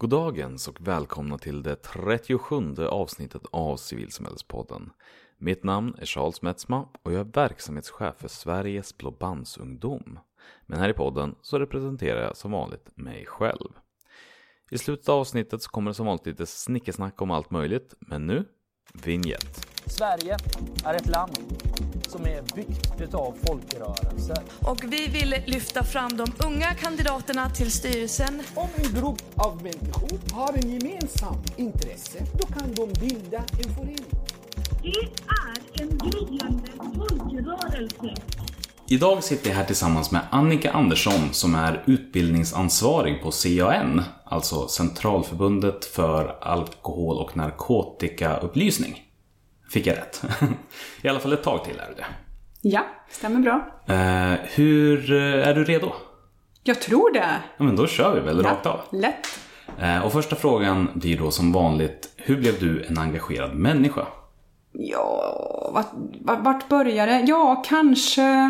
Goddagens och välkomna till det 37 avsnittet av Civilsamhällespodden. Mitt namn är Charles Metzma och jag är verksamhetschef för Sveriges Blåbandsungdom. Men här i podden så representerar jag som vanligt mig själv. I slutet av avsnittet så kommer det som vanligt lite snickesnack om allt möjligt, men nu, vignett. Sverige är ett land som är byggt utav folkrörelser. Och vi vill lyfta fram de unga kandidaterna till styrelsen. Om en grupp av människor har en gemensam intresse, då kan de bilda en förening. Det är en gryende folkrörelse. Idag sitter jag här tillsammans med Annika Andersson som är utbildningsansvarig på CAN, alltså Centralförbundet för alkohol och narkotikaupplysning. Fick jag rätt? I alla fall ett tag till är det. Ja, stämmer bra. Eh, hur eh, är du redo? Jag tror det. Ja, men då kör vi väl rakt av. Lätt. Eh, och första frågan blir då som vanligt, hur blev du en engagerad människa? Ja, vart, vart, började det? Ja, kanske...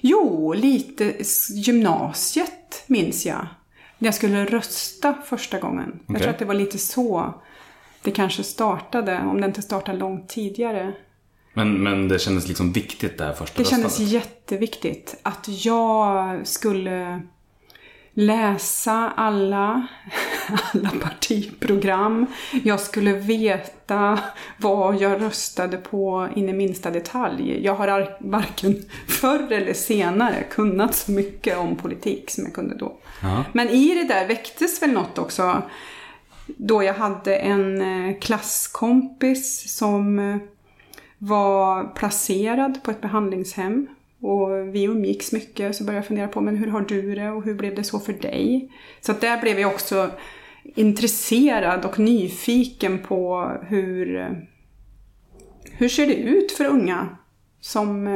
Jo, lite gymnasiet minns jag. När jag skulle rösta första gången. Jag Okej. tror att det var lite så det kanske startade, om det inte startade långt tidigare. Men, men det kändes liksom viktigt det här första Det kändes röstandet. jätteviktigt att jag skulle läsa alla, alla partiprogram. Jag skulle veta vad jag röstade på in i minsta detalj. Jag har ar- varken förr eller senare kunnat så mycket om politik som jag kunde då. Ja. Men i det där väcktes väl något också. Då jag hade en eh, klasskompis som eh, var placerad på ett behandlingshem. Och vi umgicks mycket så började jag fundera på men hur har du det och hur blev det så för dig? Så att där blev jag också intresserad och nyfiken på hur, eh, hur ser det ut för unga som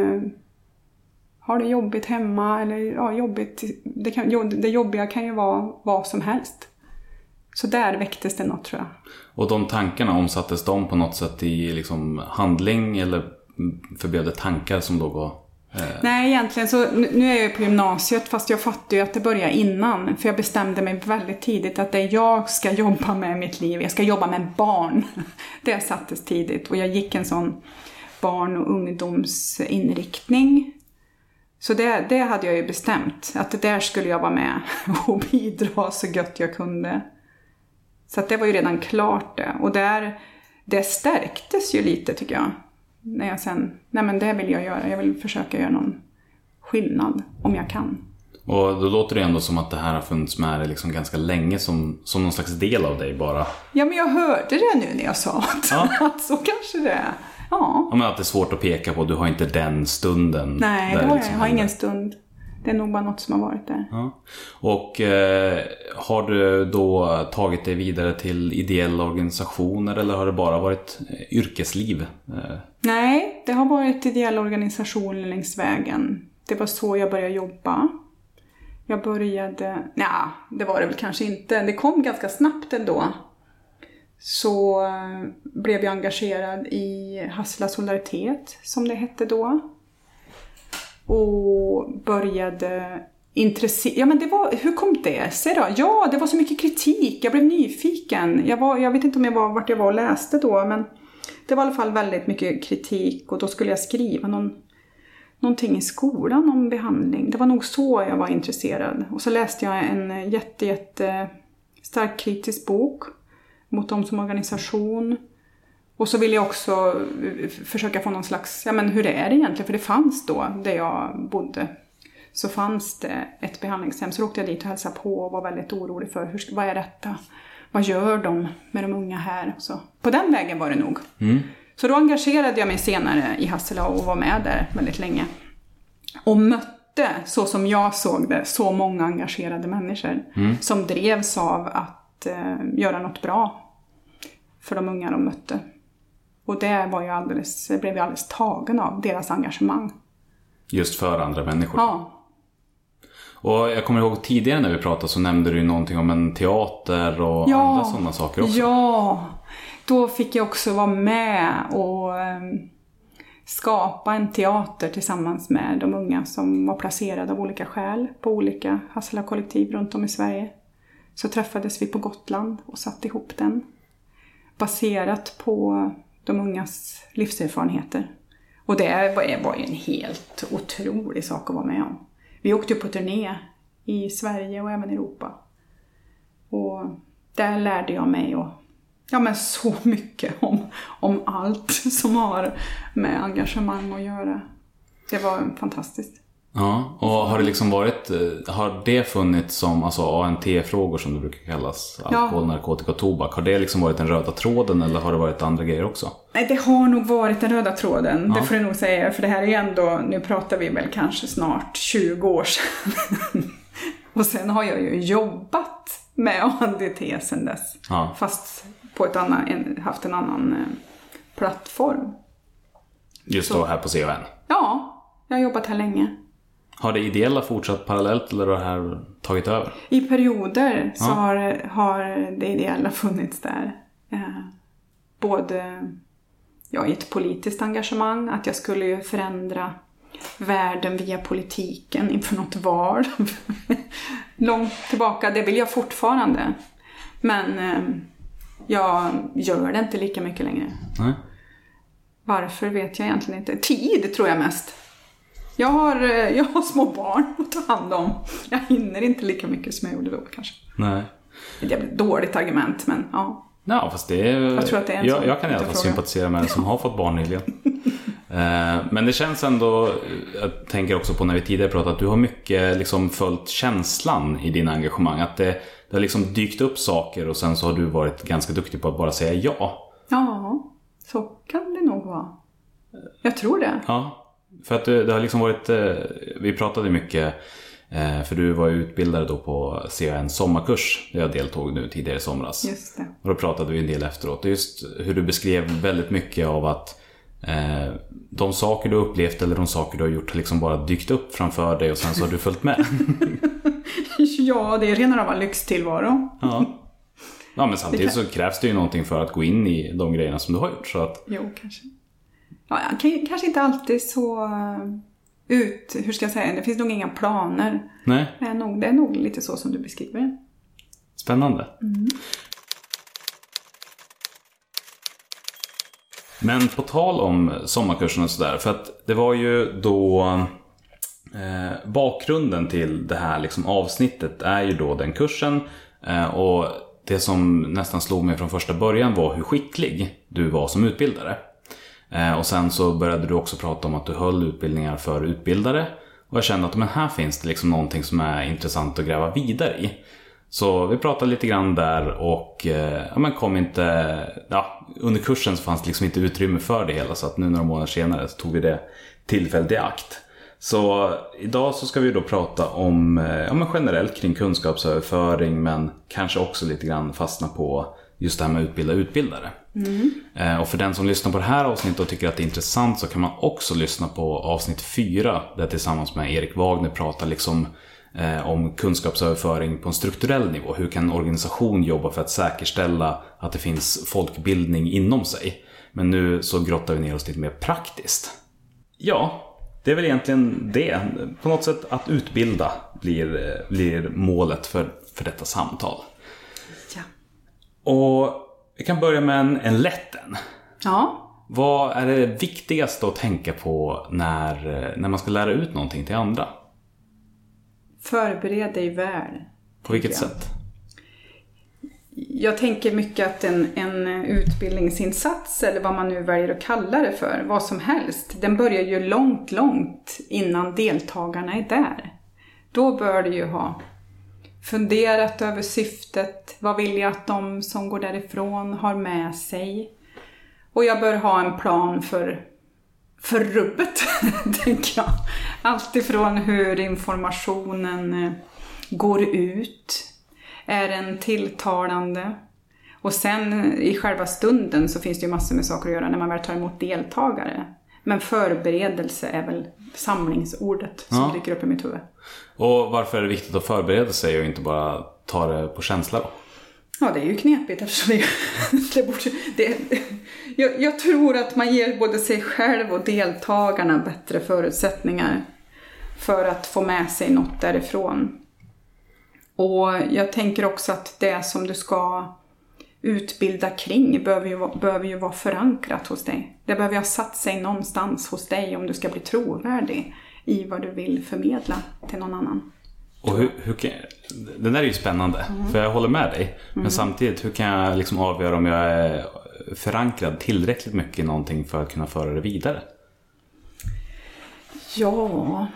har det jobbigt hemma eller ja, jobbigt. Det, kan, det jobbiga kan ju vara vad som helst. Så där väcktes det något tror jag. Och de tankarna, omsattes de på något sätt i liksom handling eller förbjöd det tankar som då var... Eh, Nej, egentligen så nu är jag ju på gymnasiet fast jag fattar ju att det börjar innan. För jag bestämde mig väldigt tidigt att det jag ska jobba med i mitt liv, jag ska jobba med barn. Det sattes tidigt och jag gick en sån barn och ungdomsinriktning. Så det, det hade jag ju bestämt, att det där skulle jag vara med och bidra så gött jag kunde. Så det var ju redan klart det. Och där, det stärktes ju lite tycker jag. När jag sen, nej men det vill jag göra. Jag vill försöka göra någon skillnad om jag kan. och då låter det ändå som att det här har funnits med dig liksom ganska länge som, som någon slags del av dig bara. Ja men jag hörde det nu när jag sa att, Ja. att så kanske det är. Ja. Ja, men att det är svårt att peka på, du har inte den stunden. Nej, det har jag. liksom Jag har händer. ingen stund. Det är nog bara något som har varit där. Ja. Och eh, har du då tagit dig vidare till ideella organisationer eller har det bara varit eh, yrkesliv? Eh, Nej, det har varit ideell organisation längs vägen. Det var så jag började jobba. Jag började... Nej, det var det väl kanske inte. Det kom ganska snabbt ändå. Så eh, blev jag engagerad i Hassela Solidaritet, som det hette då. Och började intressera... Ja, men det var... Hur kom det sig då? Ja, det var så mycket kritik. Jag blev nyfiken. Jag, var, jag vet inte om jag var vart jag var och läste då, men det var i alla fall väldigt mycket kritik och då skulle jag skriva någon, någonting i skolan om behandling. Det var nog så jag var intresserad. Och så läste jag en jätte, jätte stark kritisk bok mot dem som organisation. Och så ville jag också f- försöka få någon slags, ja men hur är det egentligen? För det fanns då, där jag bodde, så fanns det ett behandlingshem. Så åkte jag dit och hälsade på och var väldigt orolig för, hur, vad är detta? Vad gör de med de unga här? Så på den vägen var det nog. Så då engagerade jag mig senare i Hassela och var med där väldigt länge. Och mötte, så som jag såg det, så många engagerade människor. Som drevs av att eh, göra något bra för de unga de mötte. Och det var jag alldeles, blev jag alldeles tagen av, deras engagemang. just för andra människor. Ja, Och jag kommer ihåg tidigare när vi pratade så nämnde du någonting om en teater och andra sådana saker också. Ja, då fick jag också vara med och eh, skapa en teater tillsammans med de unga som var placerade av olika skäl på olika Hassela kollektiv runt om i Sverige. så träffades vi på Gotland och satte ihop den. Baserat på de ungas livserfarenheter. Och det var ju en helt otrolig sak att vara med om. Vi åkte på turné i Sverige och även Europa. Och där lärde jag mig och, ja, men så mycket om, om allt som har med engagemang att göra. Det var fantastiskt. Ja, och har det liksom varit, eh, har det funnits som alltså ANT-frågor som det brukar kallas, alkohol, narkotika och tobak, har det liksom varit den röda tråden eller har det varit andra grejer också? Nej, det har nog varit den röda tråden, Ja. det får jag nog säga. För det här är ju ändå, nu pratar vi väl kanske snart 20 år sedan. och sen har jag ju jobbat med ANDT sedan dess. Ja. Fast på ett annat, en, haft en annan eh, plattform. Just då här på CON. Ja, jag har jobbat här länge. Har det ideella fortsatt parallellt eller har det här tagit över? I perioder så Ja. har, har det ideella funnits där. Eh, både ja, i ett politiskt engagemang, att jag skulle ju förändra världen via politiken inför något val. Långt tillbaka, det vill jag fortfarande. Men eh, jag gör det inte lika mycket längre. Nej. Varför vet jag egentligen inte. Tid tror jag mest. Jag har, eh, jag har små barn att ta hand om. Jag hinner inte lika mycket som jag gjorde då kanske. Nej. Det är ett dåligt argument men ja. Ja, fast det är... Jag tror att det är en jag, jag kan i alla fall sympatisera med den som har fått barn nyligen. Eh, Men det känns ändå, jag tänker också på när vi tidigare pratade, att du har mycket liksom följt känslan i dina engagemang. Att det, det har liksom dykt upp saker och sen så har du varit ganska duktig på att bara säga ja. Ja, så kan det nog vara. Jag tror det. Ja, för att det, det har liksom varit, eh, vi pratade mycket, eh, för du var ju utbildare då på CAN sommarkurs, där jag deltog nu tidigare i somras. Just det. Och då pratade vi en del efteråt. Just hur du beskrev väldigt mycket av att eh, de saker du upplevt eller de saker du har gjort har liksom bara dykt upp framför dig och sen så har du följt med. Ja, det är rena rama lyxtillvaro. Ja. ja, men samtidigt så krävs det ju någonting för att gå in i de grejerna som du har gjort. Så att, Jo, kanske. Ja, kanske inte alltid så eh, ut, hur ska jag säga, det finns nog inga planer. nej, Det är nog, det är nog lite så som du beskriver. spännande. Men på tal om sommarkursen och sådär, för att det var ju då eh, bakgrunden till det här liksom avsnittet är ju då den kursen. Eh, och det som nästan slog mig från första början var hur skicklig du var som utbildare. Eh, och sen så började du också prata om att du höll utbildningar för utbildare. Och jag kände att men här finns det liksom någonting som är intressant att gräva vidare i. Så vi pratade lite grann där och eh, ja, men kom inte... Ja, under kursen så fanns det liksom inte utrymme för det hela så att nu några månader senare så tog vi det tillfället i akt. Så idag så ska vi då prata om eh, ja, men generellt kring kunskapsöverföring men kanske också lite grann fastna på just det här med utbilda utbildare. Eh, Och för den som lyssnar på det här avsnittet och tycker att det är intressant så kan man också lyssna på avsnitt 4 där tillsammans med Erik Wagner pratar liksom eh, om kunskapsöverföring på en strukturell nivå. Hur kan en organisation jobba för att säkerställa att det finns folkbildning inom sig? Men nu så grottar vi ner oss lite mer praktiskt. Ja, det är väl egentligen det. På något sätt att utbilda blir, eh, blir målet för, för detta samtal. Och vi kan börja med en, en lätt en. Ja, Vad är det viktigaste att tänka på när, när man ska lära ut någonting till andra? förbered dig väl. På vilket jag. sätt? Jag tänker mycket att en, en utbildningsinsats, eller vad man nu väljer att kalla det för, vad som helst, den börjar ju långt, långt innan deltagarna är där. Då bör du ju ha funderat över syftet, vad vill jag att de som går därifrån har med sig? Och jag bör ha en plan för, för rubbet, tänker jag. Allt ifrån hur informationen eh, går ut, är den tilltalande? Och sen i själva stunden så finns det ju massor med saker att göra när man väl tar emot deltagare. Men förberedelse är väl samlingsordet som Ja. dyker upp i mitt huvud. Och varför är det viktigt att förbereda sig och inte bara ta det på känsla då? Ja, det är ju knepigt eftersom det, det, borde, det jag, jag tror att man ger både sig själv och deltagarna bättre förutsättningar för att få med sig något därifrån. Och jag tänker också att det som du ska utbilda kring behöver ju, behöver ju vara förankrat hos dig. Det behöver ju ha satt sig någonstans hos dig om du ska bli trovärdig i vad du vill förmedla till någon annan. Och hur, hur kan, den där är ju spännande, för jag håller med dig. Men samtidigt, hur kan jag liksom avgöra om jag är förankrad tillräckligt mycket i någonting för att kunna föra det vidare? Ja,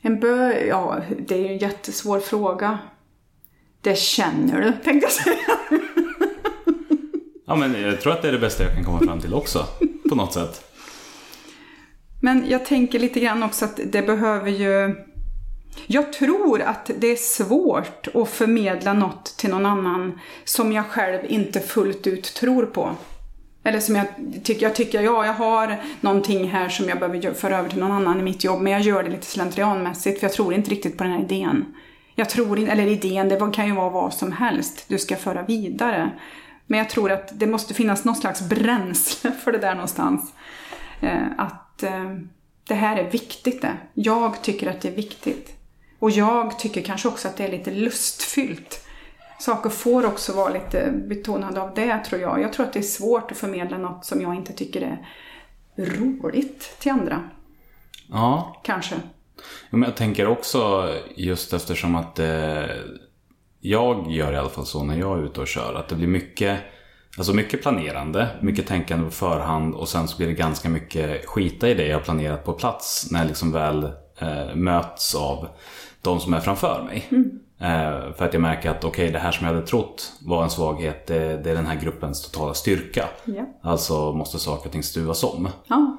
en bö... Ja, det är ju en jättesvår fråga. Det känner du, tänkte jag säga. Ja, men jag tror att det är det bästa jag kan komma fram till också, på något sätt. Men jag tänker lite grann också att det behöver ju... Jag tror att det är svårt att förmedla något till någon annan som jag själv inte fullt ut tror på. Eller som jag tycker, jag tycker, ja jag har någonting här som jag behöver föra över till någon annan i mitt jobb, men jag gör det lite slentrianmässigt för jag tror inte riktigt på den här idén. Jag tror inte, eller idén, det kan ju vara vad som helst du ska föra vidare. Men jag tror att det måste finnas någon slags bränsle för det där någonstans. Eh, att eh, det här är viktigt det. Jag tycker att det är viktigt. Och jag tycker kanske också att det är lite lustfyllt. Saker får också vara lite betonade av det tror jag. Jag tror att det är svårt att förmedla något som jag inte tycker är roligt till andra. Ja, Kanske. Men jag tänker också just eftersom att eh, jag gör i alla fall så när jag är ute och kör. Att det blir mycket, alltså mycket planerande, mycket tänkande på förhand och sen så blir det ganska mycket skita i det jag planerat på plats när jag liksom väl eh, möts av de som är framför mig. Eh, för att jag märker att okej, det här som jag hade trott var en svaghet, det, det är den här gruppens totala styrka. Ja. Alltså måste saker och ting stuvas om. Ja.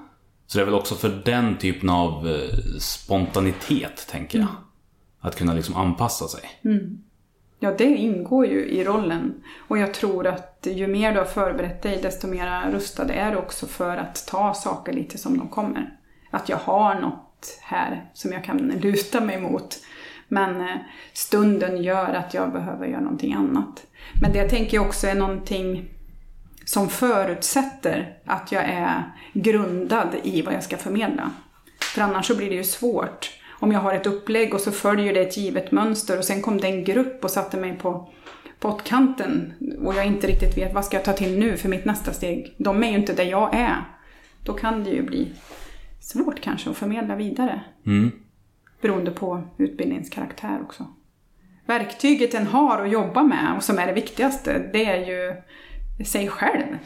Så det är väl också för den typen av eh, spontanitet, tänker jag. Att kunna liksom anpassa sig. Ja, det ingår ju i rollen. Och jag tror att ju mer du har förberett dig, desto mer rustad är du också för att ta saker lite som de kommer. Att jag har något här som jag kan luta mig mot. Men eh, stunden gör att jag behöver göra någonting annat. Men det tänker jag också är någonting som förutsätter att jag är grundad i vad jag ska förmedla. För annars så blir det ju svårt. Om jag har ett upplägg och så följer det ett givet mönster och sen kom det en grupp och satte mig på pottkanten och jag inte riktigt vet vad ska jag ta till nu för mitt nästa steg. De är ju inte där jag är. Då kan det ju bli svårt kanske att förmedla vidare. Beroende på utbildningskaraktär också. Verktyget en har att jobba med och som är det viktigaste, det är ju sig själv.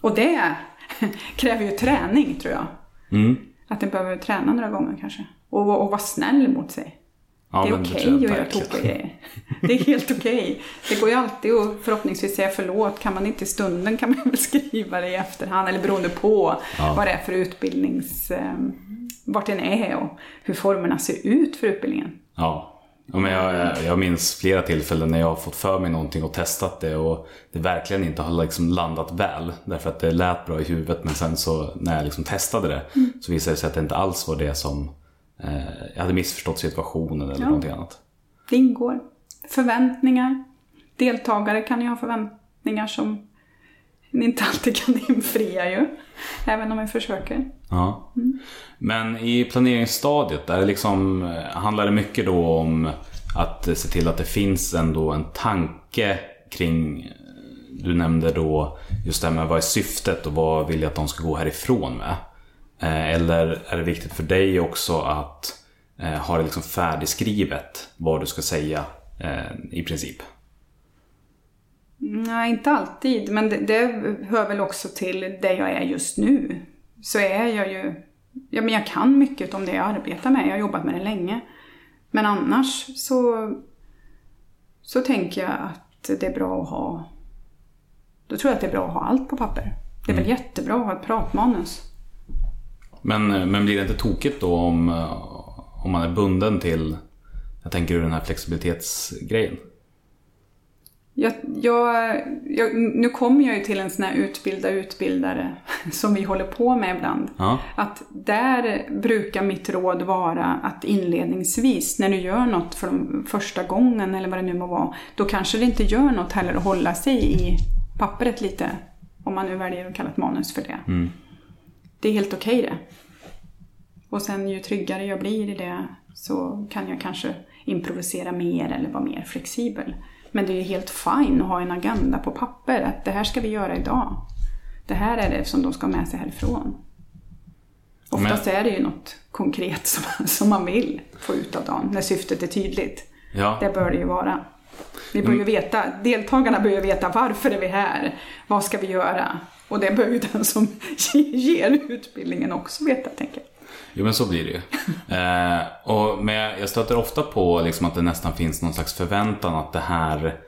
Och det kräver ju träning tror jag. Mm. Att en behöver träna några gånger kanske. Och, och vara snäll mot sig. Ja, det är okej jag att göra tokiga grejer. Det är helt okej. Det går ju alltid att förhoppningsvis säga förlåt. Kan man inte i stunden kan man väl skriva det i efterhand. Eller beroende på Ja. vad det är för utbildnings... Eh, vart den är och hur formerna ser ut för utbildningen. Ja. Ja, men jag, jag minns flera tillfällen när jag har fått för mig någonting och testat det och det verkligen inte har liksom landat väl. Därför att det lät bra i huvudet men sen så när jag liksom testade det så visade det sig att det inte alls var det som jag hade missförstått situationen eller Ja. någonting annat. Det ingår. Förväntningar. Deltagare kan ju ha förväntningar som en inte alltid kan infria ju. Även om man försöker. Ja. Men i planeringsstadiet, där liksom, eh, handlar det mycket då om att se till att det finns ändå en tanke kring, eh, du nämnde då just det här med vad är syftet och vad vill jag att de ska gå härifrån med? Eh, Eller är det viktigt för dig också att eh, ha det liksom färdigskrivet vad du ska säga eh, i princip? Nej, inte alltid. Men det, det hör väl också till det jag är just nu. Så är jag ju... Ja, men jag kan mycket om det jag arbetar med. Jag har jobbat med det länge. Men annars så, så tänker jag att det är bra att ha... Då tror jag att det är bra att ha allt på papper. Det är väl jättebra att ha ett pratmanus. Men, eh, men blir det inte tokigt då om, eh, om man är bunden till, jag tänker ur den här flexibilitetsgrejen? Jag, jag, jag, nu kommer jag ju till en sån här utbilda utbildare som vi håller på med ibland. Ja. Att där brukar mitt råd vara att inledningsvis när du gör något för de första gången eller vad det nu må vara, då kanske det inte gör något heller att hålla sig i pappret lite. Om man nu väljer att kalla ett manus för det. Det är helt okej det. Och sen ju tryggare jag blir i det så kan jag kanske improvisera mer eller vara mer flexibel. Men det är ju helt fine att ha en agenda på papper, att det här ska vi göra idag. Det här är det som de ska ha med sig härifrån. Oftast är det ju något konkret som, som man vill få ut av dagen, när syftet är tydligt. Ja. Det bör det ju vara. Vi bör ju veta, deltagarna bör ju veta varför är vi här? Vad ska vi göra? Och det bör ju den som ger utbildningen också veta, tänker jag. Jo men så blir det ju. eh, och, men jag stöter ofta på liksom att det nästan finns någon slags förväntan att det här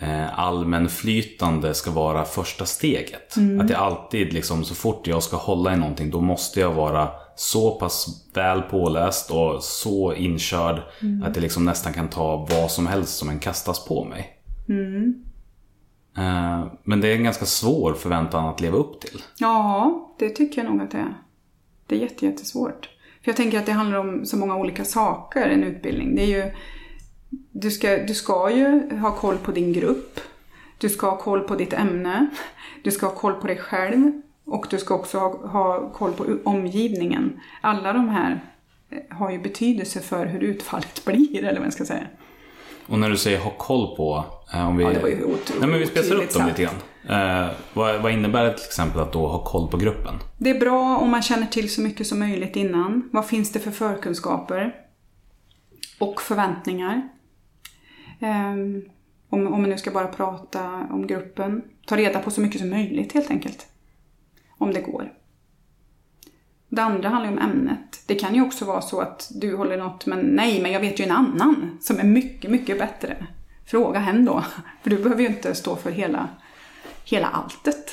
eh, allmänflytande ska vara första steget. Att det alltid, liksom, så fort jag ska hålla i någonting, då måste jag vara så pass väl påläst och så inkörd att det liksom nästan kan ta vad som helst som en kastas på mig. Eh, Eh, men det är en ganska svår förväntan att leva upp till. Ja, det tycker jag nog att det är. Det är jätte, jättesvårt. För jag tänker att det handlar om så många olika saker, en utbildning. Det är ju, du, ska, du ska ju ha koll på din grupp. Du ska ha koll på ditt ämne. Du ska ha koll på dig själv. Och du ska också ha, ha koll på omgivningen. Alla de här eh, har ju betydelse för hur utfallet blir, eller vad jag ska säga. Och när du säger ha koll på, eh, om vi... Ja, det var ju ot- Nej, men vi spetsar upp dem lite grann. Eh, vad, vad innebär det till exempel att då ha koll på gruppen? Det är bra om man känner till så mycket som möjligt innan. Vad finns det för förkunskaper? Och förväntningar. Ehm, om, om man nu ska bara prata om gruppen. Ta reda på så mycket som möjligt helt enkelt. Om det går. Det andra handlar ju om ämnet. Det kan ju också vara så att du håller något, men nej, men jag vet ju en annan som är mycket, mycket bättre. Fråga hen då. För du behöver ju inte stå för hela, hela alltet,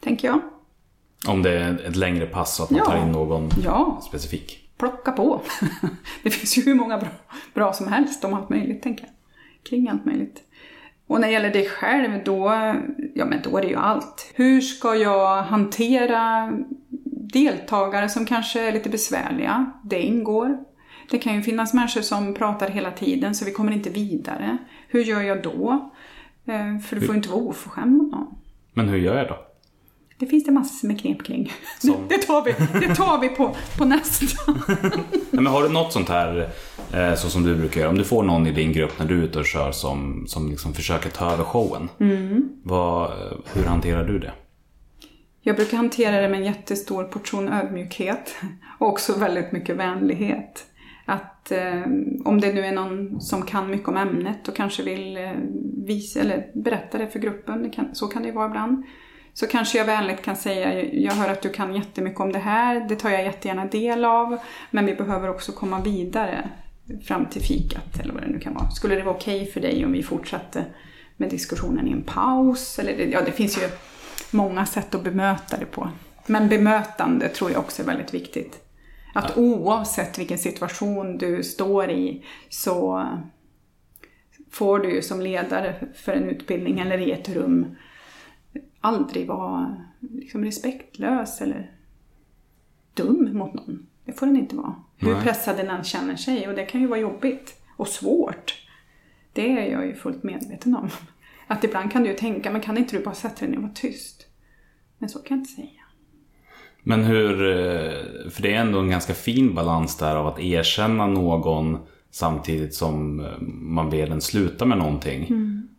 tänker jag. Om det är ett längre pass så att man Ja. tar in någon Ja, specifik. plocka på. Det finns ju hur många bra, bra som helst om allt möjligt, tänker jag. Kring allt möjligt. Och när det gäller dig själv, då, ja, men då är det ju allt. Hur ska jag hantera deltagare som kanske är lite besvärliga? Det ingår. Det kan ju finnas människor som pratar hela tiden så vi kommer inte vidare. Hur gör jag då? Eh, För du får ju inte vara oförskämd mot någon. Men hur gör jag då? Det finns det massor med knep kring. Som? Det tar vi, det tar vi på, på nästa. Men har du något sånt här, eh, så som du brukar göra, om du får någon i din grupp när du är ute och kör som, som liksom försöker ta över showen. Mm. Vad, hur hanterar du det? Jag brukar hantera det med en jättestor portion ödmjukhet och också väldigt mycket vänlighet. Att eh, om det nu är någon som kan mycket om ämnet och kanske vill eh, visa eller berätta det för gruppen, det kan, så kan det ju vara ibland. Så kanske jag vänligt kan säga, jag hör att du kan jättemycket om det här, det tar jag jättegärna del av, men vi behöver också komma vidare fram till fikat eller vad det nu kan vara. Skulle det vara okej för dig om vi fortsatte med diskussionen i en paus? Eller ja, det finns ju många sätt att bemöta det på. Men bemötande tror jag också är väldigt viktigt. Att oavsett vilken situation du står i så får du ju som ledare för en utbildning eller i ett rum aldrig vara liksom respektlös eller dum mot någon. Det får den inte vara. Hur pressad den än känner sig. Och det kan ju vara jobbigt och svårt. Det är jag ju fullt medveten om. Att ibland kan du ju tänka, men kan inte du bara sätta dig ner och vara tyst? Men så kan jag inte säga. Men hur, eh, för det är ändå en ganska fin balans där av att erkänna någon samtidigt som eh, man ber den sluta med någonting.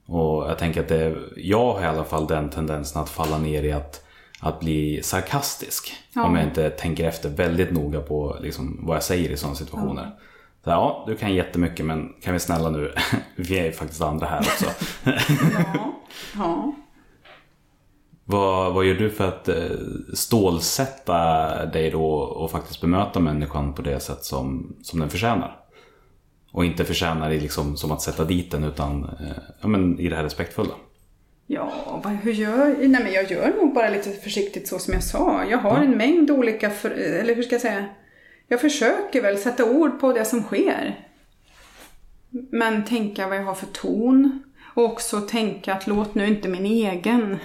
Och jag tänker att det, jag har i alla fall den tendensen att falla ner i att, att bli sarkastisk. Ja. Om jag inte tänker efter väldigt noga på liksom, vad jag säger i sådana situationer. Så, ja, du kan jättemycket men kan vi snälla nu, vi är ju faktiskt andra här också. Ja. ja. Vad, vad gör du för att eh, stålsätta dig då och faktiskt bemöta människan på det sätt som, som den förtjänar? Och inte förtjänar i liksom som att sätta dit den utan eh, ja, men i det här respektfulla. Ja, vad, hur gör jag? Nej, men jag gör nog bara lite försiktigt så som jag sa. Jag har en mängd olika, för, eller hur ska jag säga? Jag försöker väl sätta ord på det som sker. Men tänka vad jag har för ton. Och också tänka att låt nu inte min egen...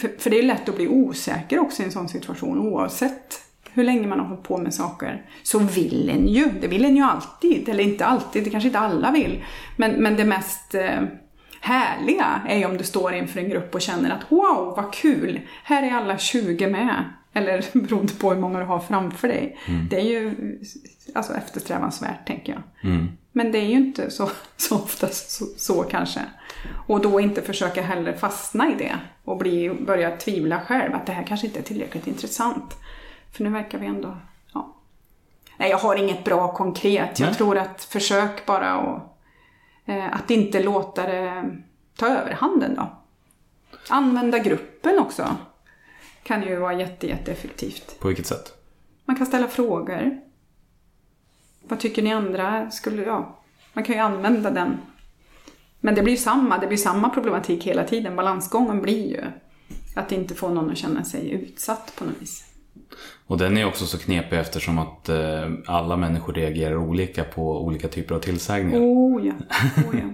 För, för det är lätt att bli osäker också i en sån situation oavsett hur länge man har hållit på med saker. Så vill en ju, det vill en ju alltid. Eller inte alltid, det kanske inte alla vill. Men, men det mest eh, härliga är ju om du står inför en grupp och känner att wow, vad kul! Här är alla 20 med. Eller beroende på hur många du har framför dig. Det är ju alltså eftersträvansvärt, tänker jag. Men det är ju inte så, så ofta så, så kanske. Och då inte försöka heller fastna i det och bli, börja tvivla själv att det här kanske inte är tillräckligt intressant. För nu verkar vi ändå... Ja. Nej, jag har inget bra konkret. Jag Nej. tror att försök bara och, eh, att inte låta det ta överhanden då. Använda gruppen också. Kan ju vara jätte, jätteeffektivt. På vilket sätt? Man kan ställa frågor. Vad tycker ni andra skulle, ja, man kan ju använda den. Men det blir ju samma, det blir samma problematik hela tiden. Balansgången blir ju att inte få någon att känna sig utsatt på något vis. Och den är också så knepig eftersom att eh, alla människor reagerar olika på olika typer av tillsägningar. Oh ja, oh ja.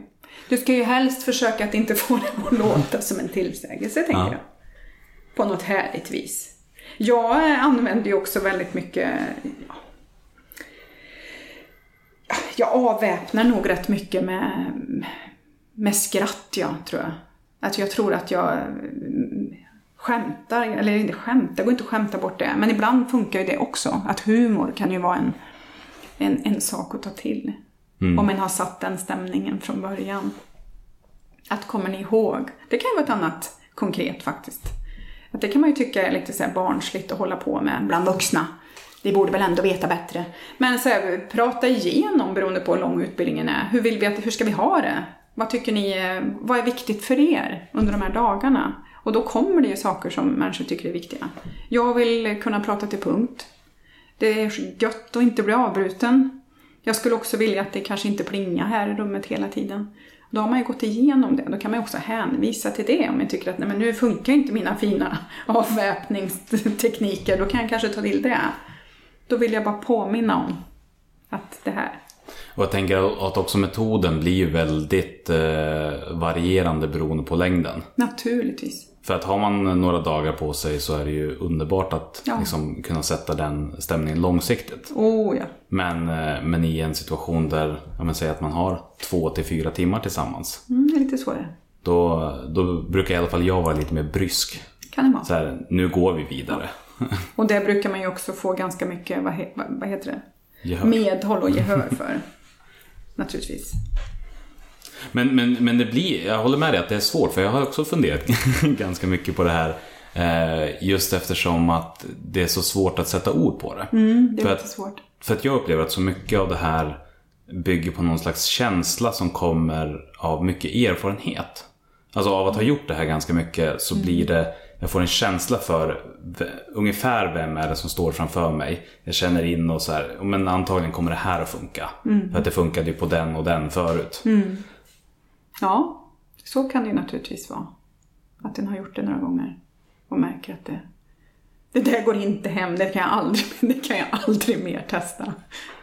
Du ska ju helst försöka att inte få det att låta som en tillsägelse, tänker Ja. jag. På något härligt vis. Jag eh, använder ju också väldigt mycket... ja. Jag avväpnar nog rätt mycket med, med skratt, ja, tror jag. Att jag tror att jag mm, skämtar, eller inte skämtar, det går inte att skämta bort det. Men ibland funkar ju det också. Att humor kan ju vara en, en, en sak att ta till. Om man har satt den stämningen från början. Att kommer ni ihåg? Det kan ju vara ett annat konkret faktiskt. Att det kan man ju tycka är lite så här barnsligt att hålla på med bland vuxna. Vi borde väl ändå veta bättre. Men så här, prata igenom beroende på hur lång utbildningen är. Hur vill vi att, hur ska vi ha det? Vad tycker ni, är- vad är viktigt för er under de här dagarna? Och då kommer det ju saker som människor tycker är viktiga. Jag vill kunna prata till punkt. Det är gött att inte bli avbruten. Jag skulle också vilja att det kanske inte plingar här i rummet hela tiden. Då har man ju gått igenom det. Då kan man också hänvisa till det om man tycker att nej, men nu funkar inte mina fina avväpningstekniker. Då kan jag kanske ta till det. Då vill jag bara påminna om att det här. Och jag tänker att också metoden blir ju väldigt eh, varierande beroende på längden. Naturligtvis. För att har man några dagar på sig så är det ju underbart att Ja. liksom, kunna sätta den stämningen långsiktigt. Oh ja. Men, eh, men i en situation där, man säger att man har två till fyra timmar tillsammans. Mm, det är lite svårare. Då, då brukar i alla fall jag vara lite mer brysk. Kan det vara. Så här, nu går vi vidare. Och det brukar man ju också få ganska mycket, vad, he, vad heter det? Gehör. Medhåll och gehör för. Naturligtvis. Men, men, men det blir, jag håller med dig att det är svårt för jag har också funderat ganska mycket på det här. Eh, just eftersom att det är så svårt att sätta ord på det. Mm, det är för, att, svårt. för att jag upplever att så mycket av det här bygger på någon slags känsla som kommer av mycket erfarenhet. Alltså av att ha gjort det här ganska mycket så blir det, jag får en känsla för ungefär vem är det som står framför mig. Jag känner in och så här, "Ja, men antagligen kommer det här att funka. För att det funkade ju på den och den förut. Ja, så kan det ju naturligtvis vara. Att den har gjort det några gånger och märker att det, det där går inte hem, det kan jag aldrig, det kan jag aldrig mer testa.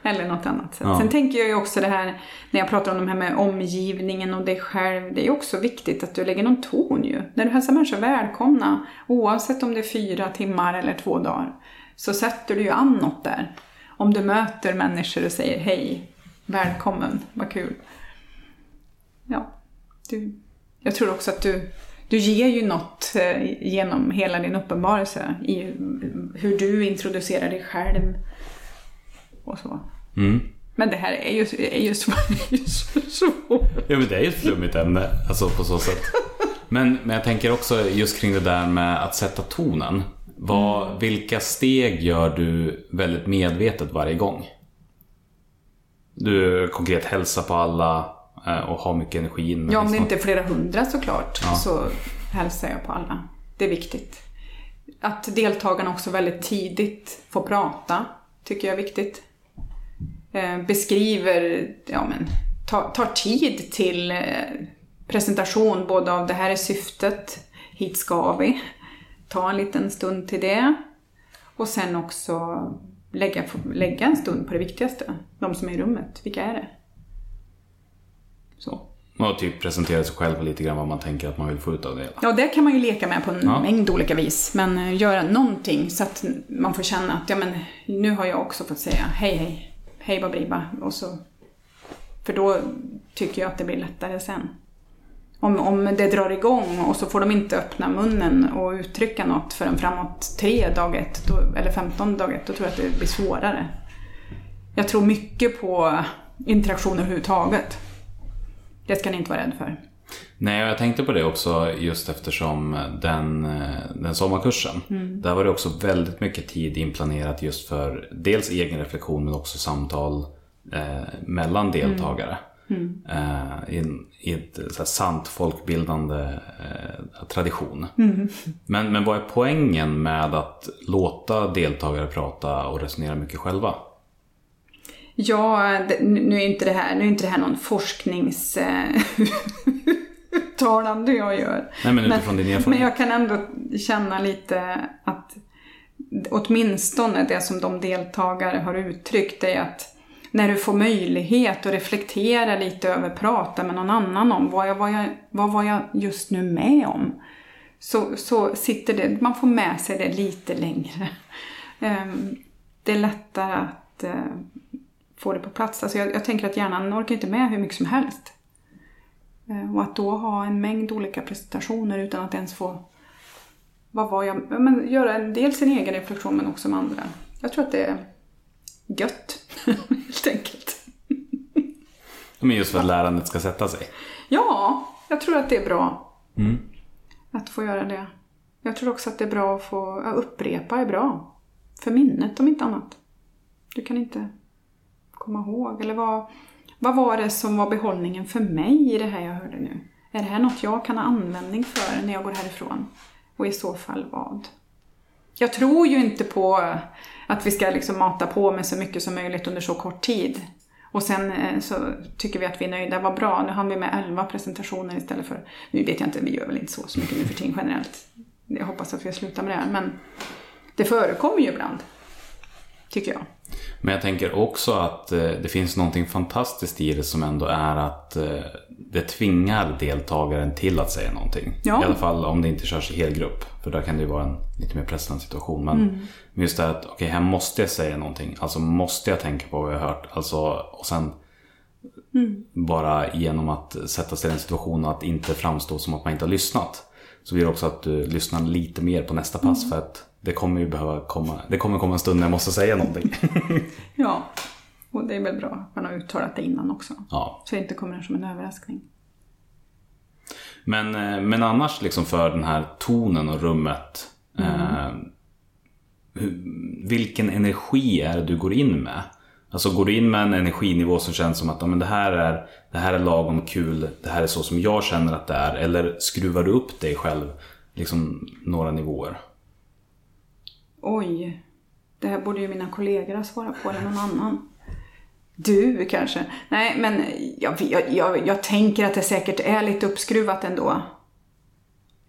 Eller något annat sätt. Ja. Sen tänker jag ju också det här, när jag pratar om det här med omgivningen och dig själv, det är också viktigt att du lägger någon ton ju. När du hälsar människor välkomna, oavsett om det är fyra timmar eller två dagar, så sätter du ju an något där. Om du möter människor och säger hej, välkommen, vad kul. Ja, du, jag tror också att du, du ger ju något eh, genom hela din uppenbarelse i hur du introducerar dig själv och så. Mm. Men det här är ju, är ju, så, är ju så svårt. Ja men det är ju ett flummigt ämne, alltså på så sätt. Men, men jag tänker också just kring det där med att sätta tonen. Vad, Vilka steg gör du väldigt medvetet varje gång? Du konkret hälsar på alla och har mycket energi. Ja, om det liksom- inte är flera hundra såklart Ja. så hälsar jag på alla. Det är viktigt. Att deltagarna också väldigt tidigt får prata tycker jag är viktigt. Eh, beskriver, ja men, tar, tar tid till eh, presentation både av det här är syftet, hit ska vi. Ta en liten stund till det. Och sen också lägga, lägga en stund på det viktigaste. De som är i rummet, vilka är det? Så. Och typ presentera sig själv lite grann vad man tänker att man vill få ut av det hela. Ja, det kan man ju leka med på en Ja. mängd olika vis. Men eh, göra någonting så att man får känna att ja, men, nu har jag också fått säga hej, hej, hej Babriba. Och så, för då tycker jag att det blir lättare sen. Om, om det drar igång och så får de inte öppna munnen och uttrycka något förrän framåt tre dag ett, då, eller 15 dag ett, då tror jag att det blir svårare. Jag tror mycket på interaktion överhuvudtaget. Det ska ni inte vara rädd för. Nej, och jag tänkte på det också just eftersom den, eh, den sommarkursen. Där var det också väldigt mycket tid inplanerat just för dels egen reflektion men också samtal eh, mellan deltagare. Eh, i, en, I ett så här, sant folkbildande eh, tradition. Men, men vad är poängen med att låta deltagare prata och resonera mycket själva? Ja, nu är inte det här, nu är inte det här någon forsknings... uttalande jag gör. Nej, men utifrån din erfarenhet. Men jag kan ändå känna lite att åtminstone det som de deltagare har uttryckt är att när du får möjlighet att reflektera lite över, prata med någon annan om vad, jag, vad, jag, vad var jag just nu med om? Så, så sitter det, man får med sig det lite längre. Ehm, Det är lättare att eh, få det på plats. Alltså jag, jag tänker att hjärnan orkar inte med hur mycket som helst. Eh, Och att då ha en mängd olika presentationer utan att ens få vad var jag, ja, men göra en del sin egen reflektion men också med andra. Jag tror att det är gött, helt enkelt. Men just för att lärandet ska sätta sig. Ja, jag tror att det är bra att få göra det. Jag tror också att det är bra att få ja, upprepa är bra. För minnet om inte annat. Du kan inte komma ihåg. Eller vad, vad var det som var behållningen för mig i det här jag hörde nu? Är det här något jag kan ha användning för när jag går härifrån? Och i så fall vad? Jag tror ju inte på att vi ska liksom mata på med så mycket som möjligt under så kort tid. Och sen eh, så tycker vi att vi är nöjda. Vad bra, nu hann vi med 11 presentationer istället för... Nu vet jag inte, vi gör väl inte så, så mycket nu för tiden generellt. Jag hoppas att vi slutar med det här, men det förekommer ju ibland. Tycker jag. Men jag tänker också att eh, det finns någonting fantastiskt i det som ändå är att eh, det tvingar deltagaren till att säga någonting. Ja. I alla fall om det inte körs i helgrupp. För där kan det ju vara en lite mer pressande situation. Men Mm. just det här att, okej, här måste jag säga någonting. Alltså måste jag tänka på vad jag har hört. Alltså, och sen Mm. bara genom att sätta sig i den situationen att inte framstå som att man inte har lyssnat. Så blir det också att du lyssnar lite mer på nästa pass. Mm. För att det kommer ju behöva komma, det kommer komma en stund när jag måste säga någonting. Ja, och det är väl bra att man har uttalat det innan också. ja. Så det inte kommer som en överraskning. Men, eh, men annars liksom för den här tonen och rummet. Eh, hur, vilken energi är det du går in med? Alltså går du in med en energinivå som känns som att ja, men det, här är, det här är lagom kul, det här är så som jag känner att det är. Eller skruvar du upp dig själv liksom några nivåer? Oj, det här borde ju mina kollegor ha svarat på eller någon annan. Du kanske? Nej, men jag, jag, jag, jag tänker att det säkert är lite uppskruvat ändå.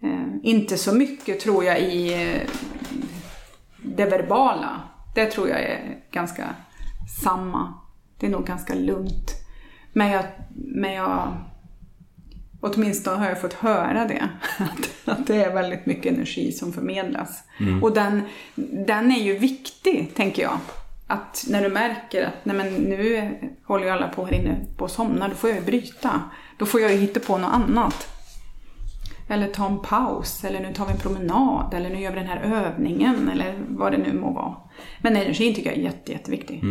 Eh, inte så mycket tror jag i eh, det verbala. Det tror jag är ganska samma. Det är nog ganska lugnt. Men jag, men jag Åtminstone har jag fått höra det. Att, att det är väldigt mycket energi som förmedlas. Och den, den är ju viktig, tänker jag. Att när du märker att nej men nu håller ju alla på här inne på att somna, då får jag ju bryta. Då får jag ju hitta på något annat. Eller ta en paus, eller nu tar vi en promenad, eller nu gör vi den här övningen, eller vad det nu må vara. Men energin tycker jag är jätte, jätteviktig.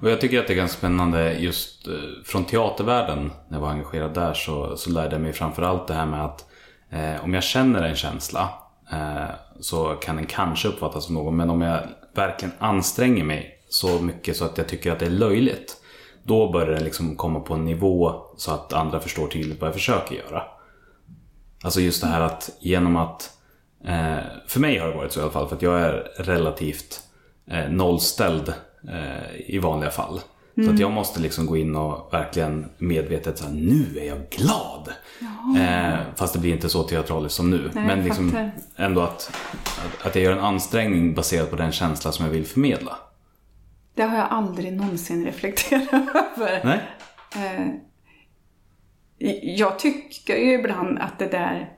Och jag tycker att det är ganska spännande just eh, från teatervärlden, när jag var engagerad där, så, så lärde jag mig framförallt det här med att eh, om jag känner en känsla eh, så kan den kanske uppfattas som någon, men om jag verkligen anstränger mig så mycket så att jag tycker att det är löjligt, då börjar den liksom komma på en nivå så att andra förstår tydligt vad jag försöker göra. Alltså just det här att genom att eh, För mig har det varit så i alla fall för att jag är relativt eh, nollställd eh, i vanliga fall. Så att jag måste liksom gå in och verkligen medvetet säga nu är jag glad. Eh, fast det blir inte så teatraliskt som nu. Nej, Men liksom ändå att, att, att jag gör en anställning baserat på den känsla som jag vill förmedla. Det har jag aldrig någonsin reflekterat över. Nej? Eh, jag tycker ju ibland att det där,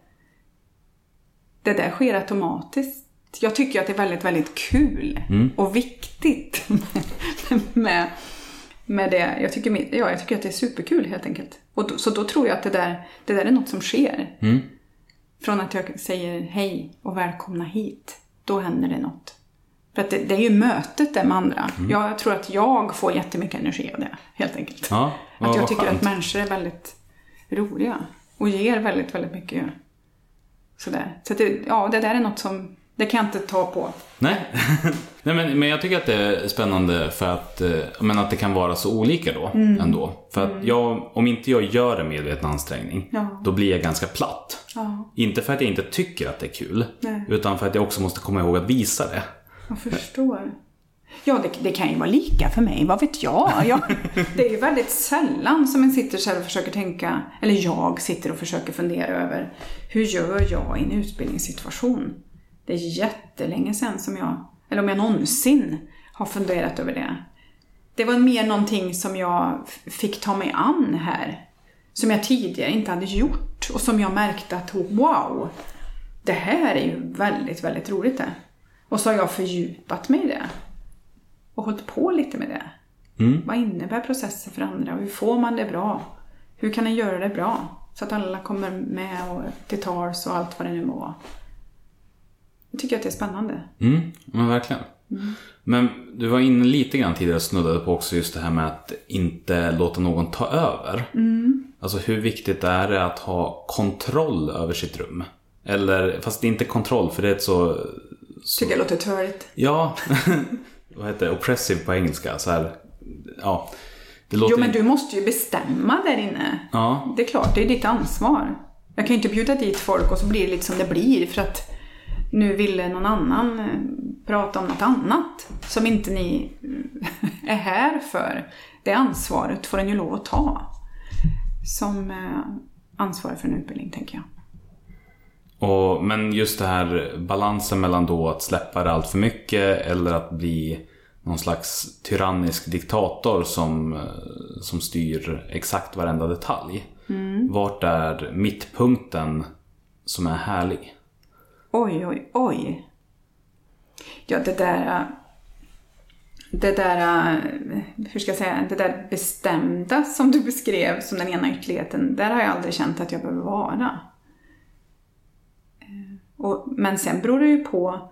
det där sker automatiskt. Jag tycker att det är väldigt, väldigt kul och viktigt med, med det. Jag tycker, ja, jag tycker att det är superkul helt enkelt. Och då, så då tror jag att det där, det där är något som sker. Från att jag säger hej och välkomna hit, då händer det något För att det, det är ju mötet där med andra. Jag tror att jag får jättemycket energi av det, helt enkelt. Ja, att jag tycker skönt. att människor är väldigt roliga. Och ger väldigt, väldigt mycket. Sådär. Så det, ja, det där är något som, det kan jag inte ta på. Nej, Nej men, men jag tycker att det är spännande för att, eh, men att det kan vara så olika då Mm. ändå. För att jag, om inte jag gör en medveten ansträngning, Ja. då blir jag ganska platt. Ja, Inte för att jag inte tycker att det är kul, Nej. utan för att jag också måste komma ihåg att visa det. jag förstår. Ja, det, det kan ju vara lika för mig, vad vet jag? jag? Det är ju väldigt sällan som en sitter själv och försöker tänka, eller jag sitter och försöker fundera över, hur gör jag i en utbildningssituation? Det är jättelänge sedan som jag, eller om jag någonsin har funderat över det. Det var mer någonting som jag fick ta mig an här. Som jag tidigare inte hade gjort och som jag märkte att wow, det här är ju väldigt, väldigt roligt det. Och så har jag fördjupat mig i det. Och hållit på lite med det. Vad innebär processer för andra? Hur får man det bra? Hur kan en göra det bra? Så att alla kommer med och till tals och allt vad det nu må vara. Jag tycker att det är spännande. Mm, men verkligen. Men du var inne lite grann tidigare och snuddade på också just det här med att inte låta någon ta över. Alltså hur viktigt är det att ha kontroll över sitt rum? Eller, fast det är inte kontroll för det är ett så... så Tycker jag låter törigt. ja, vad heter det? Oppressive på engelska. Så här, ja. Det låter Jo men du måste ju bestämma där inne. Ja. Det är klart, det är ditt ansvar. Jag kan ju inte bjuda dit folk och så blir det lite som det blir för att nu ville någon annan eh, prata om något annat som inte ni eh, är här för. Det ansvaret får en ju lov att ta. Som eh, ansvarig för en utbildning, tänker jag. Och, men just det här balansen mellan då att släppa det allt för mycket eller att bli någon slags tyrannisk diktator som, som styr exakt varenda detalj. Vart är mittpunkten som är härlig? Oj, oj, oj. Ja, det där... Äh, det där, äh, hur ska jag säga, det där bestämda som du beskrev som den ena ytterligheten, där har jag aldrig känt att jag behöver vara. Äh, och, men sen beror det ju på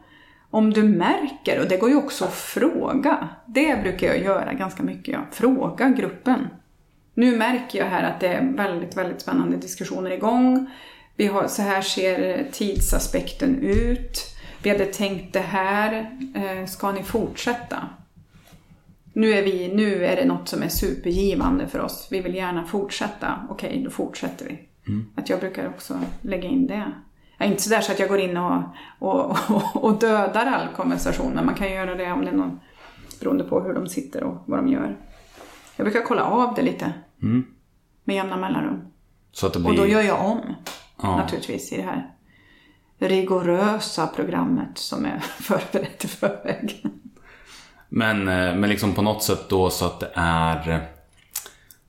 om du märker, och det går ju också att fråga. Det brukar jag göra ganska mycket, ja. Fråga gruppen. Nu märker jag här att det är väldigt, väldigt spännande diskussioner igång. Vi har, så här ser tidsaspekten ut. Vi hade tänkt det här. Eh, Ska ni fortsätta? Nu är, vi, nu är det något som är supergivande för oss. Vi vill gärna fortsätta. Okej, då fortsätter vi. Att jag brukar också lägga in det. Jag är inte sådär så att jag går in och, och, och, och dödar all konversation, men man kan göra det om det är någon, beroende på hur de sitter och vad de gör. Jag brukar kolla av det lite. Med jämna mellanrum. Så att det blir... Och då gör jag om. Ja. Naturligtvis i det här rigorösa programmet som är förberett i förväg. Men, eh, men liksom på något sätt då så att det är...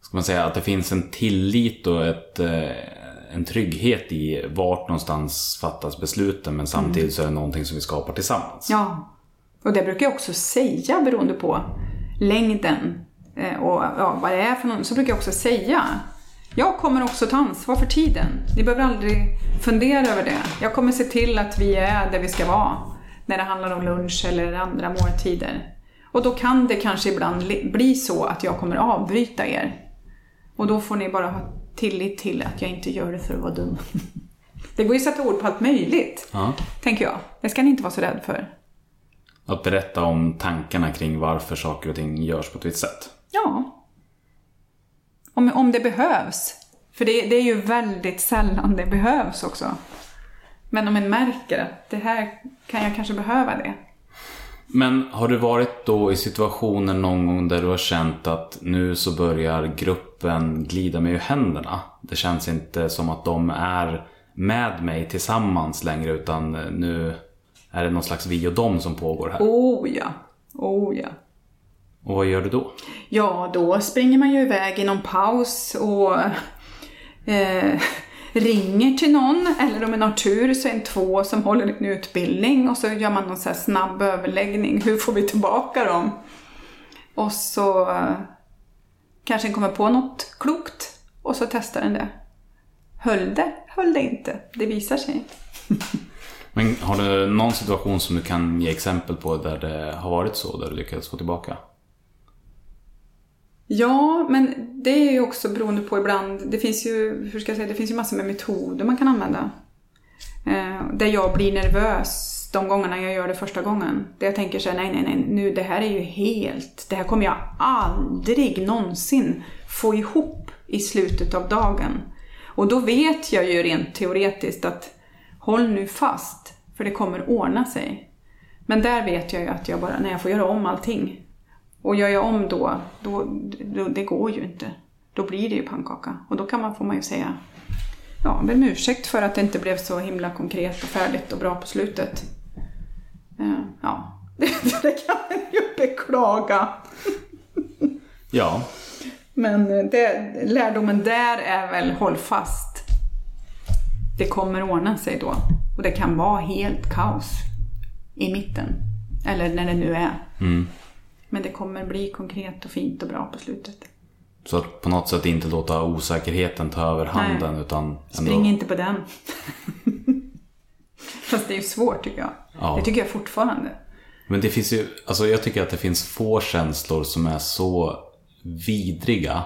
Ska man säga att det finns en tillit och ett, eh, en trygghet i vart någonstans fattas besluten men samtidigt så är det någonting som vi skapar tillsammans. Ja. Och det brukar jag också säga beroende på längden eh, och ja, vad det är för någon. Så brukar jag också säga. Jag kommer också ta ansvar för tiden. Ni behöver aldrig fundera över det. Jag kommer se till att vi är där vi ska vara. När det handlar om lunch eller andra måltider. Och då kan det kanske ibland li- bli så att jag kommer avbryta er. Och då får ni bara ha tillit till att jag inte gör det för att vara dum. Det går ju att sätta ord på allt möjligt, Ja. tänker jag. Det ska ni inte vara så rädd för. Att berätta om tankarna kring varför saker och ting görs på ett visst sätt. Ja. Om, om det behövs. För det, det är ju väldigt sällan det behövs också. Men om en märker att det här kan jag kanske behöva det. Men har du varit då i situationer någon gång där du har känt att nu så börjar gruppen glida mig ur händerna? Det känns inte som att de är med mig tillsammans längre utan nu är det någon slags vi och dem som pågår här. Oh ja. Oh ja. Och vad gör du då? Ja, då springer man ju iväg i någon paus och eh, ringer till någon. Eller om man har tur så är det två som håller en utbildning och så gör man någon så här snabb överläggning. Hur får vi tillbaka dem? Och så eh, kanske en kommer på något klokt och så testar den det. Höll det? Höll det inte? Det visar sig. Men har du någon situation som du kan ge exempel på där det har varit så, där du lyckats få tillbaka? Ja, men det är ju också beroende på ibland. Det finns ju, hur ska jag säga, det finns ju massor med metoder man kan använda. Eh, där jag blir nervös de gångerna jag gör det första gången. Där jag tänker så här, nej, nej, nej, nu det här är ju helt, det här kommer jag aldrig någonsin få ihop i slutet av dagen. Och då vet jag ju rent teoretiskt att håll nu fast, för det kommer ordna sig. Men där vet jag ju att jag bara, när jag får göra om allting. Och gör jag om då, då, då det går ju inte. Då blir det ju pannkaka. Och då kan man, får man ju säga, ja, be om ursäkt för att det inte blev så himla konkret och färdigt och bra på slutet. Eh, Ja, det, det kan man ju beklaga. Ja. Men det, lärdomen där är väl håll fast. Det kommer ordna sig då. Och det kan vara helt kaos i mitten. Eller när det nu är. Mm. Men det kommer bli konkret och fint och bra på slutet. Så att på något sätt inte låta osäkerheten ta över handen Nej. utan ändå... Spring inte på den. Fast det är ju svårt tycker jag. Ja. Det tycker jag fortfarande. Men det finns ju, alltså jag tycker att det finns få känslor som är så vidriga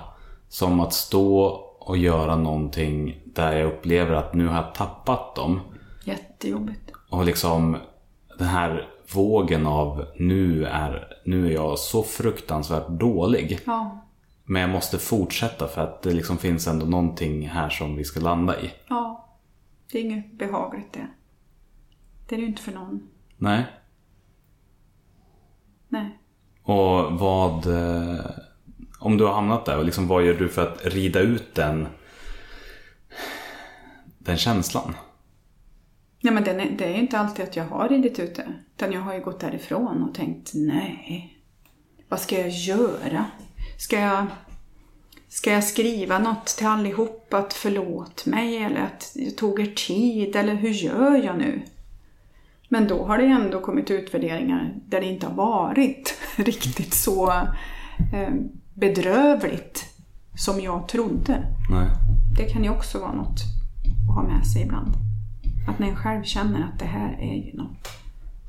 som att stå och göra någonting där jag upplever att nu har jag tappat dem. Jättejobbigt. Och liksom den här vågen av nu är, nu är jag så fruktansvärt dålig. Ja. Men jag måste fortsätta för att det liksom finns ändå någonting här som vi ska landa i. Ja. Det är inget behagligt det. Det är det ju inte för någon. Nej. Nej. Och vad... eh, Om du har hamnat där, liksom, vad gör du för att rida ut den, den känslan? Ja, men är, det är inte alltid att jag har ridit ut det. Utan jag har ju gått därifrån och tänkt, nej. Vad ska jag göra? Ska jag, ska jag skriva något till allihop att förlåt mig? Eller att jag tog er tid? Eller hur gör jag nu? Men då har det ändå kommit utvärderingar där det inte har varit riktigt så eh, bedrövligt som jag trodde. Nej. Det kan ju också vara något att ha med sig ibland. Att när en själv känner att det här är ju något.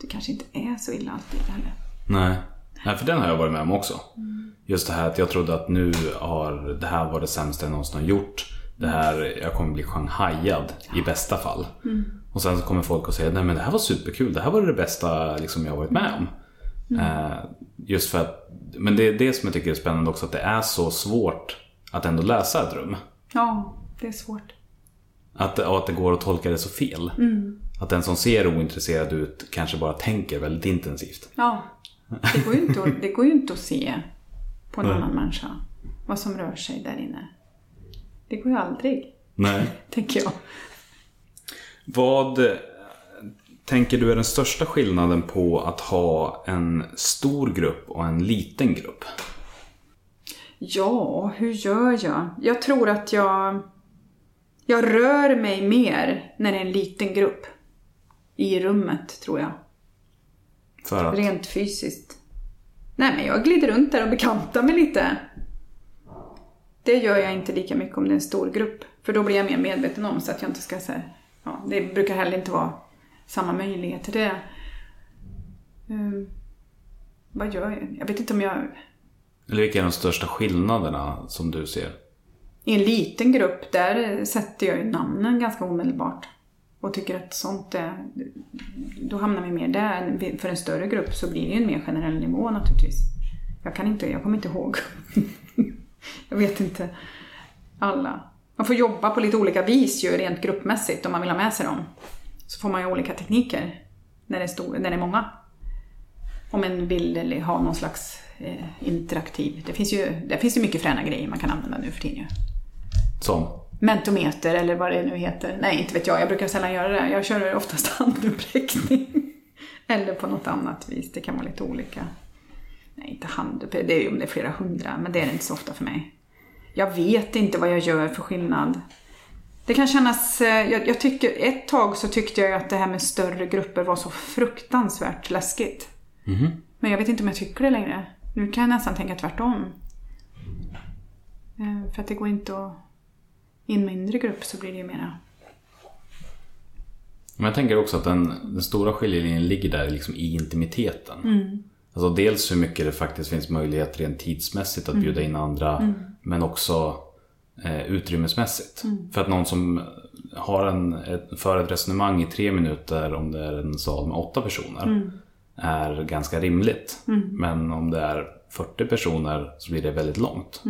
Det kanske inte är så illa alltid heller. Nej. Nej, för den har jag varit med om också. Just det här att jag trodde att nu har det här var det sämsta jag någonsin har gjort. Det här, jag kommer bli shanghajad i bästa fall. Och sen så kommer folk och säger nej men det här var superkul. Det här var det bästa liksom, jag varit med om. Eh, just för att, men det är det som jag tycker är spännande också. Att det är så svårt att ändå läsa ett rum. Ja, det är svårt. Att, och att det går att tolka det så fel. Att den som ser ointresserad ut kanske bara tänker väldigt intensivt. Ja, det går ju inte att, det går inte att se på en annan människa vad som rör sig där inne. Det går ju aldrig, Nej. tänker jag. Vad eh, tänker du är den största skillnaden på att ha en stor grupp och en liten grupp? Ja, hur gör jag? Jag tror att jag... Jag rör mig mer när det är en liten grupp. I rummet, tror jag. För att, Rent fysiskt. Nej, men jag glider runt där och bekantar mig lite. Det gör jag inte lika mycket om det är en stor grupp. För då blir jag mer medveten om så att jag inte ska säga... Ja, det brukar heller inte vara samma möjlighet till det. Ehm, vad gör jag? Jag vet inte om jag... eller vilka är de största skillnaderna som du ser? I en liten grupp, där sätter jag ju namnen ganska omedelbart. Och tycker att sånt är... Då hamnar vi mer där. För en större grupp så blir det ju en mer generell nivå naturligtvis. Jag kan inte, jag kommer inte ihåg. jag vet inte alla. Man får jobba på lite olika vis ju rent gruppmässigt om man vill ha med sig dem. Så får man ju olika tekniker när det är, stor, när det är många. Om en vill eller ha någon slags eh, interaktiv. Det finns ju det finns ju mycket fräna grejer man kan använda nu för tiden ju. Som? Mentometer eller vad det nu heter. Nej, inte vet jag. Jag brukar sällan göra det. Jag kör oftast handuppräckning. eller på något annat vis. Det kan vara lite olika. Nej, inte handuppräckning. Det är ju om det är flera hundra, men det är det inte så ofta för mig. Jag vet inte vad jag gör för skillnad. Det kan kännas... eh, Jag, jag tycker, ett tag så tyckte jag att det här med större grupper var så fruktansvärt läskigt. Men jag vet inte om jag tycker det längre. Nu kan jag nästan tänka tvärtom. Eh, För att det går inte att... I en mindre grupp så blir det ju mera... Men jag tänker också att den, den stora skiljelinjen ligger där liksom i intimiteten. Mm. Alltså dels hur mycket det faktiskt finns möjlighet rent tidsmässigt att bjuda in andra. Men också eh, utrymmesmässigt. För att någon som har en, ett, för ett resonemang i tre minuter om det är en sal med åtta personer. Är ganska rimligt. Men om det är 40 personer så blir det väldigt långt.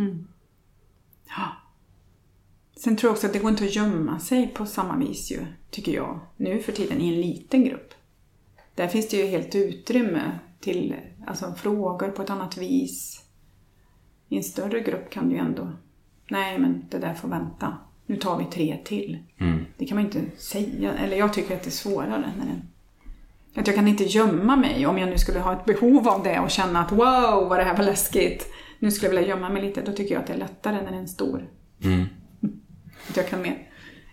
Sen tror jag också att det går inte att gömma sig på samma vis ju, tycker jag, nu för tiden i en liten grupp. Där finns det ju helt utrymme till alltså, frågor på ett annat vis. I en större grupp kan du ju ändå, nej men det där får vänta. Nu tar vi tre till. Det kan man inte säga, eller jag tycker att det är svårare. När det, att jag kan inte gömma mig om jag nu skulle ha ett behov av det och känna att wow vad det här var läskigt. Nu skulle jag vilja gömma mig lite. Då tycker jag att det är lättare när det är en stor. Att jag kan mer...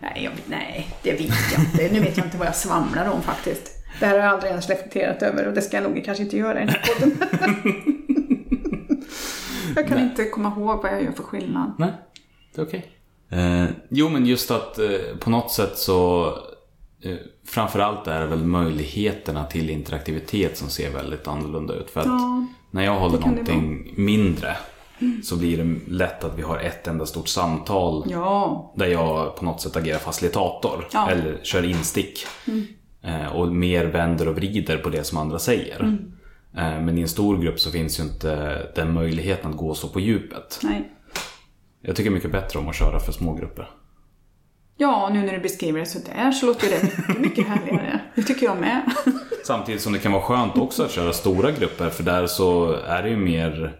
Nej, jag, nej, det vet jag inte. Nu vet jag inte vad jag svamlar om faktiskt. Det här har jag aldrig ens reflekterat över och det ska jag nog kanske inte göra i den här podden. jag kan inte komma ihåg vad jag gör för skillnad. Nej, det är okej. Eh, jo, men just att eh, på något sätt så eh, framförallt är det väl möjligheterna till interaktivitet som ser väldigt annorlunda ut. För att Ja, när jag håller någonting mindre så blir det lätt att vi har ett enda stort samtal Ja, där jag på något sätt agerar facilitator Ja. eller kör instick. Eh, och mer vänder och vrider på det som andra säger. Eh, men i en stor grupp så finns ju inte den möjligheten att gå så på djupet. nej. Jag tycker mycket bättre om att köra för små grupper. Ja, nu när du beskriver det så där så låter det mycket, mycket härligare. Det tycker jag med. Samtidigt som det kan vara skönt också att köra stora grupper för där så är det ju mer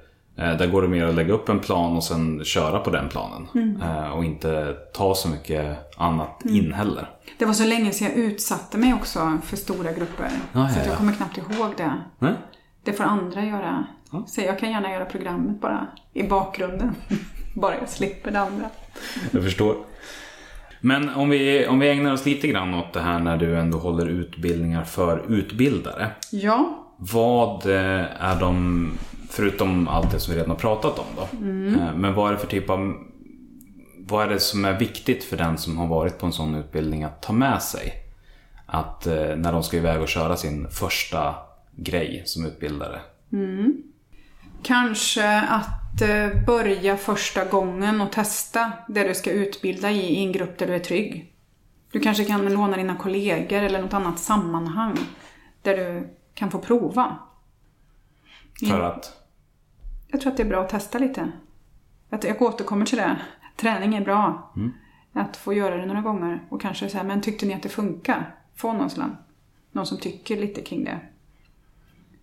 där går det mer att lägga upp en plan och sen köra på den planen. Eh, Och inte ta så mycket annat in heller. Det var så länge sedan jag utsatte mig också för stora grupper. Ja, så jag ja. kommer knappt ihåg det. Nej? Det får andra göra. Så jag kan gärna göra programmet bara i bakgrunden. bara jag slipper det andra. Jag förstår. Men om vi, om vi ägnar oss lite grann åt det här när du ändå håller utbildningar för utbildare. Ja, Vad eh, är de, förutom allt det som vi redan har pratat om då. eh, Men vad är det för typ av, vad är det som är viktigt för den som har varit på en sån utbildning att ta med sig? Att eh, när de ska iväg och köra sin första grej som utbildare. kanske att eh, börja första gången och testa det du ska utbilda i, i en grupp där du är trygg. Du kanske kan låna dina kollegor eller något annat sammanhang där du kan få prova. För att, Jag tror att det är bra att testa lite. Att jag återkommer till det. Träning är bra. Att få göra det några gånger och kanske säga, men tyckte ni att det funkar? Få någon, sån, någon som tycker lite kring det.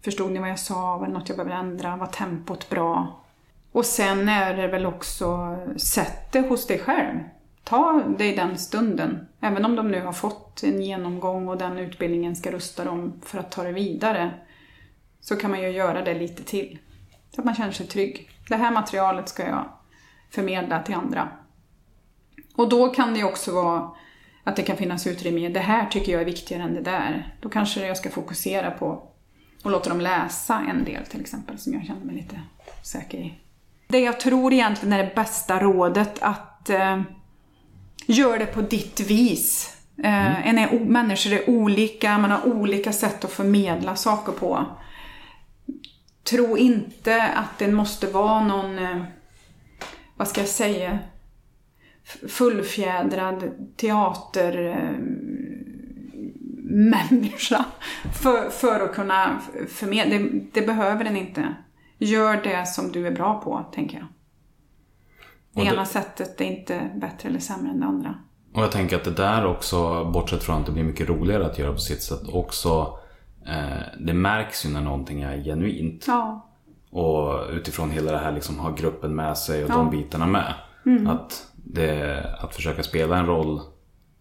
Förstod ni vad jag sa? Var det något jag behöver ändra? Var tempot bra? Och sen är det väl också, sätt det hos dig själv. Ta dig den stunden. Även om de nu har fått en genomgång och den utbildningen ska rusta dem för att ta det vidare. Så kan man ju göra det lite till. Så att man känner sig trygg. Det här materialet ska jag förmedla till andra. Och då kan det också vara att det kan finnas utrymme i det här tycker jag är viktigare än det där. Då kanske jag ska fokusera på och låta dem läsa en del till exempel som jag känner mig lite säker i. Det jag tror egentligen är det bästa rådet att eh, gör det på ditt vis. Eh, en är, människor är olika, man har olika sätt att förmedla saker på. Tro inte att det måste vara någon, eh, vad ska jag säga, fullfjädrad teater eh, för, för att kunna förmedla. Det, det behöver den inte. Gör det som du är bra på, tänker jag. Det det- ena sättet är inte bättre eller sämre än det andra. Och jag tänker att det där också, bortsett från att det blir mycket roligare att göra på sitt sätt, också det märks ju när någonting är genuint. Ja, Och utifrån hela det här liksom ha gruppen med sig och Ja. de bitarna med. Mm. Att, det, att försöka spela en roll,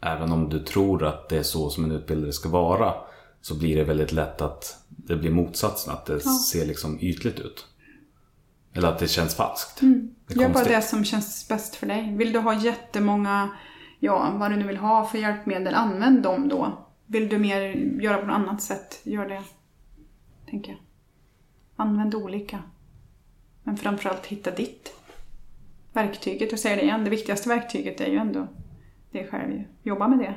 även om du tror att det är så som en utbildare ska vara, så blir det väldigt lätt att det blir motsatsen, att det ser liksom ytligt ut. Eller att det känns falskt. Det Mm. Gör bara det som känns bäst för dig. Vill du ha jättemånga, ja vad du nu vill ha för hjälpmedel, använd dem då. Vill du mer göra på något annat sätt, gör det. Tänker jag. Använd olika. Men framförallt hitta ditt. Verktyget, jag säger det igen, det viktigaste verktyget är ju ändå det själv. Jobba med det.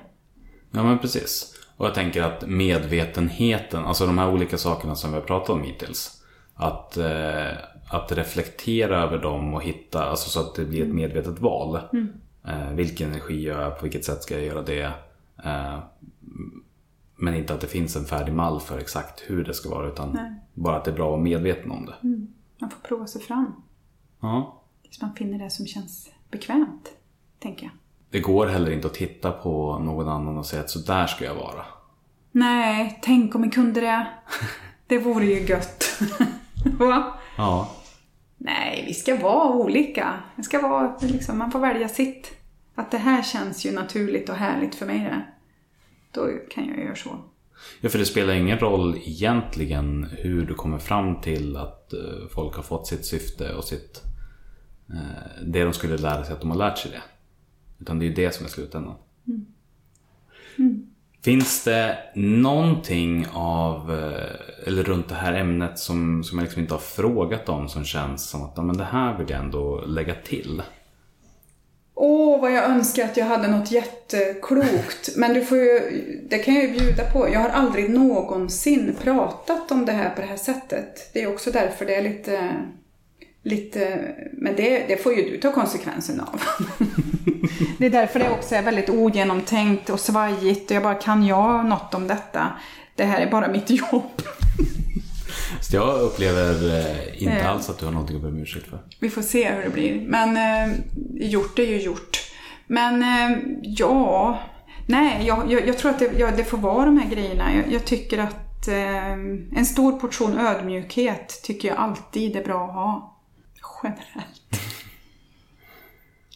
Ja men precis. Och jag tänker att medvetenheten, alltså de här olika sakerna som vi har pratat om hittills. Att, eh, att reflektera över dem och hitta, alltså så att det blir ett medvetet val. Eh, vilken energi gör jag, på vilket sätt ska jag göra det? Eh, men inte att det finns en färdig mall för exakt hur det ska vara utan Nej. bara att det är bra att vara medveten om det. Man får prova sig fram. Ja. Tills man finner det som känns bekvämt, tänker jag. Det går heller inte att titta på någon annan och säga att så där ska jag vara. Nej, tänk om vi kunde det. Det vore ju gött. Va? Ja. Nej, vi ska vara olika. Det ska vara, liksom, man får välja sitt. Att det här känns ju naturligt och härligt för mig det. Då kan jag göra så. Ja, för det spelar ingen roll egentligen hur du kommer fram till att eh, folk har fått sitt syfte och sitt... Eh, det de skulle lära sig att de har lärt sig det. Utan det är ju det som är slutändan. Finns det någonting av, eh, eller runt det här ämnet som, som jag liksom inte har frågat om som känns som att men det här vill jag ändå lägga till? Åh, vad jag önskar att jag hade något jätteklokt. Men du får ju, det kan jag ju bjuda på. Jag har aldrig någonsin pratat om det här på det här sättet. Det är också därför det är lite... lite men det, det får ju du ta konsekvensen av. det är därför det också är väldigt ogenomtänkt och svajigt. Och jag bara, kan jag något om detta? Det här är bara mitt jobb. Så jag upplever eh, inte Eh. alls att du har någonting att be om ursäkt för. Vi får se hur det blir. Men eh, gjort är ju gjort. Men eh, ja, nej, jag, jag, jag tror att det, ja, det får vara de här grejerna. Jag, jag tycker att eh, en stor portion ödmjukhet tycker jag alltid är bra att ha. Generellt.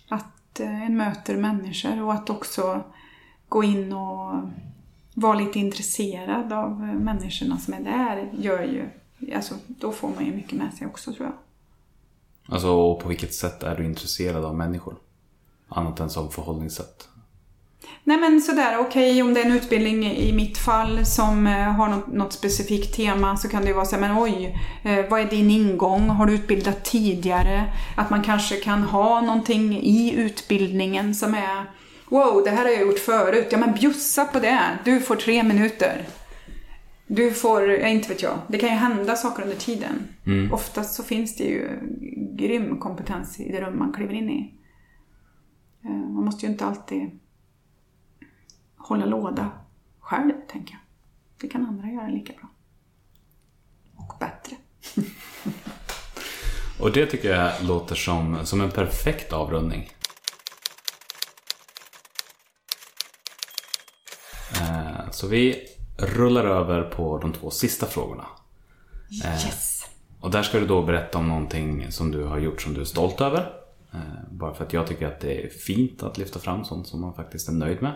Att eh, en möter människor och att också gå in och vara lite intresserad av människorna som är där gör ju, alltså då får man ju mycket med sig också tror jag. Alltså och på vilket sätt är du intresserad av människor? Annat än som förhållningssätt. Nej men sådär, okej om det är en utbildning i mitt fall som eh, har något, något specifikt tema så kan det ju vara så här, men oj, eh, vad är din ingång? Har du utbildat tidigare? Att man kanske kan ha någonting i utbildningen som är Wow, det här har jag gjort förut. Ja men bjussa på det. Du får tre minuter. Du får, ja, inte vet jag. Det kan ju hända saker under tiden. Oftast så finns det ju grym kompetens i det rum man kliver in i. Eh, Man måste ju inte alltid hålla låda själv, tänker jag. Det kan andra göra lika bra. Och bättre. Och det tycker jag låter som, som en perfekt avrundning. Eh, Så vi rullar över på de två sista frågorna. Yes! Och där ska du då berätta om någonting som du har gjort som du är stolt över. Eh, Bara för att jag tycker att det är fint att lyfta fram sånt som man faktiskt är nöjd med.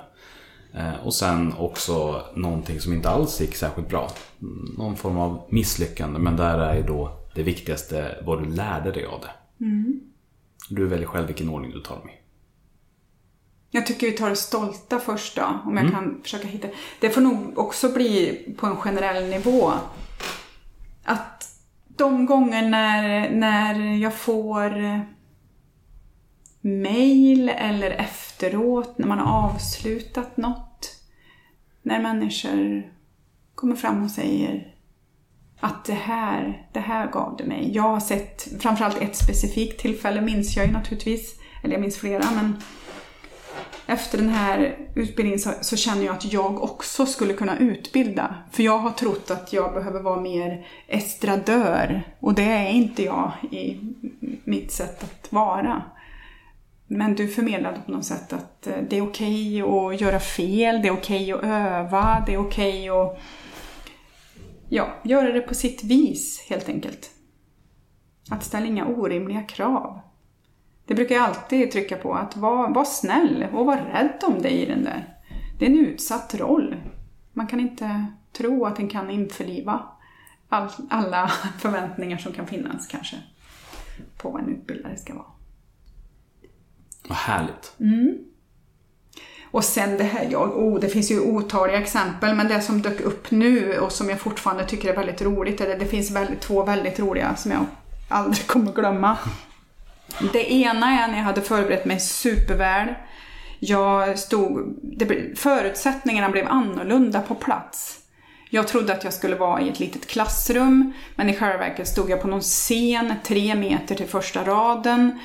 Eh, Och sen också någonting som inte alls gick särskilt bra. Mm, Någon form av misslyckande, men där är då det viktigaste vad du lärde dig av det. Du väljer själv vilken ordning du tar dem i. Jag tycker vi tar det stolta först då, om jag kan försöka hitta. Det får nog också bli på en generell nivå. Att de gånger när, när jag får mail eller efteråt, när man har avslutat något. När människor kommer fram och säger att det här, det här gav det mig. Jag har sett, framförallt ett specifikt tillfälle minns jag ju naturligtvis, eller jag minns flera, men efter den här utbildningen så, så känner jag att jag också skulle kunna utbilda. För jag har trott att jag behöver vara mer estradör och det är inte jag i mitt sätt att vara. Men du förmedlade på något sätt att eh, det är okej att göra fel, det är okej att öva, det är okej att ja, göra det på sitt vis helt enkelt. Att ställa inga orimliga krav. Det brukar jag alltid trycka på, att vara var snäll och var rädd om dig i den där. Det är en utsatt roll. Man kan inte tro att den kan införliva all, alla förväntningar som kan finnas kanske på vad en utbildare ska vara. Vad härligt. Och sen det här, ja, oh, det finns ju otaliga exempel, men det som dök upp nu och som jag fortfarande tycker är väldigt roligt, eller det finns väldigt, två väldigt roliga som jag aldrig kommer glömma. Det ena är när jag hade förberett mig superväl. Jag stod, det, förutsättningarna blev annorlunda på plats. Jag trodde att jag skulle vara i ett litet klassrum, men i själva verket stod jag på någon scen tre meter till första raden.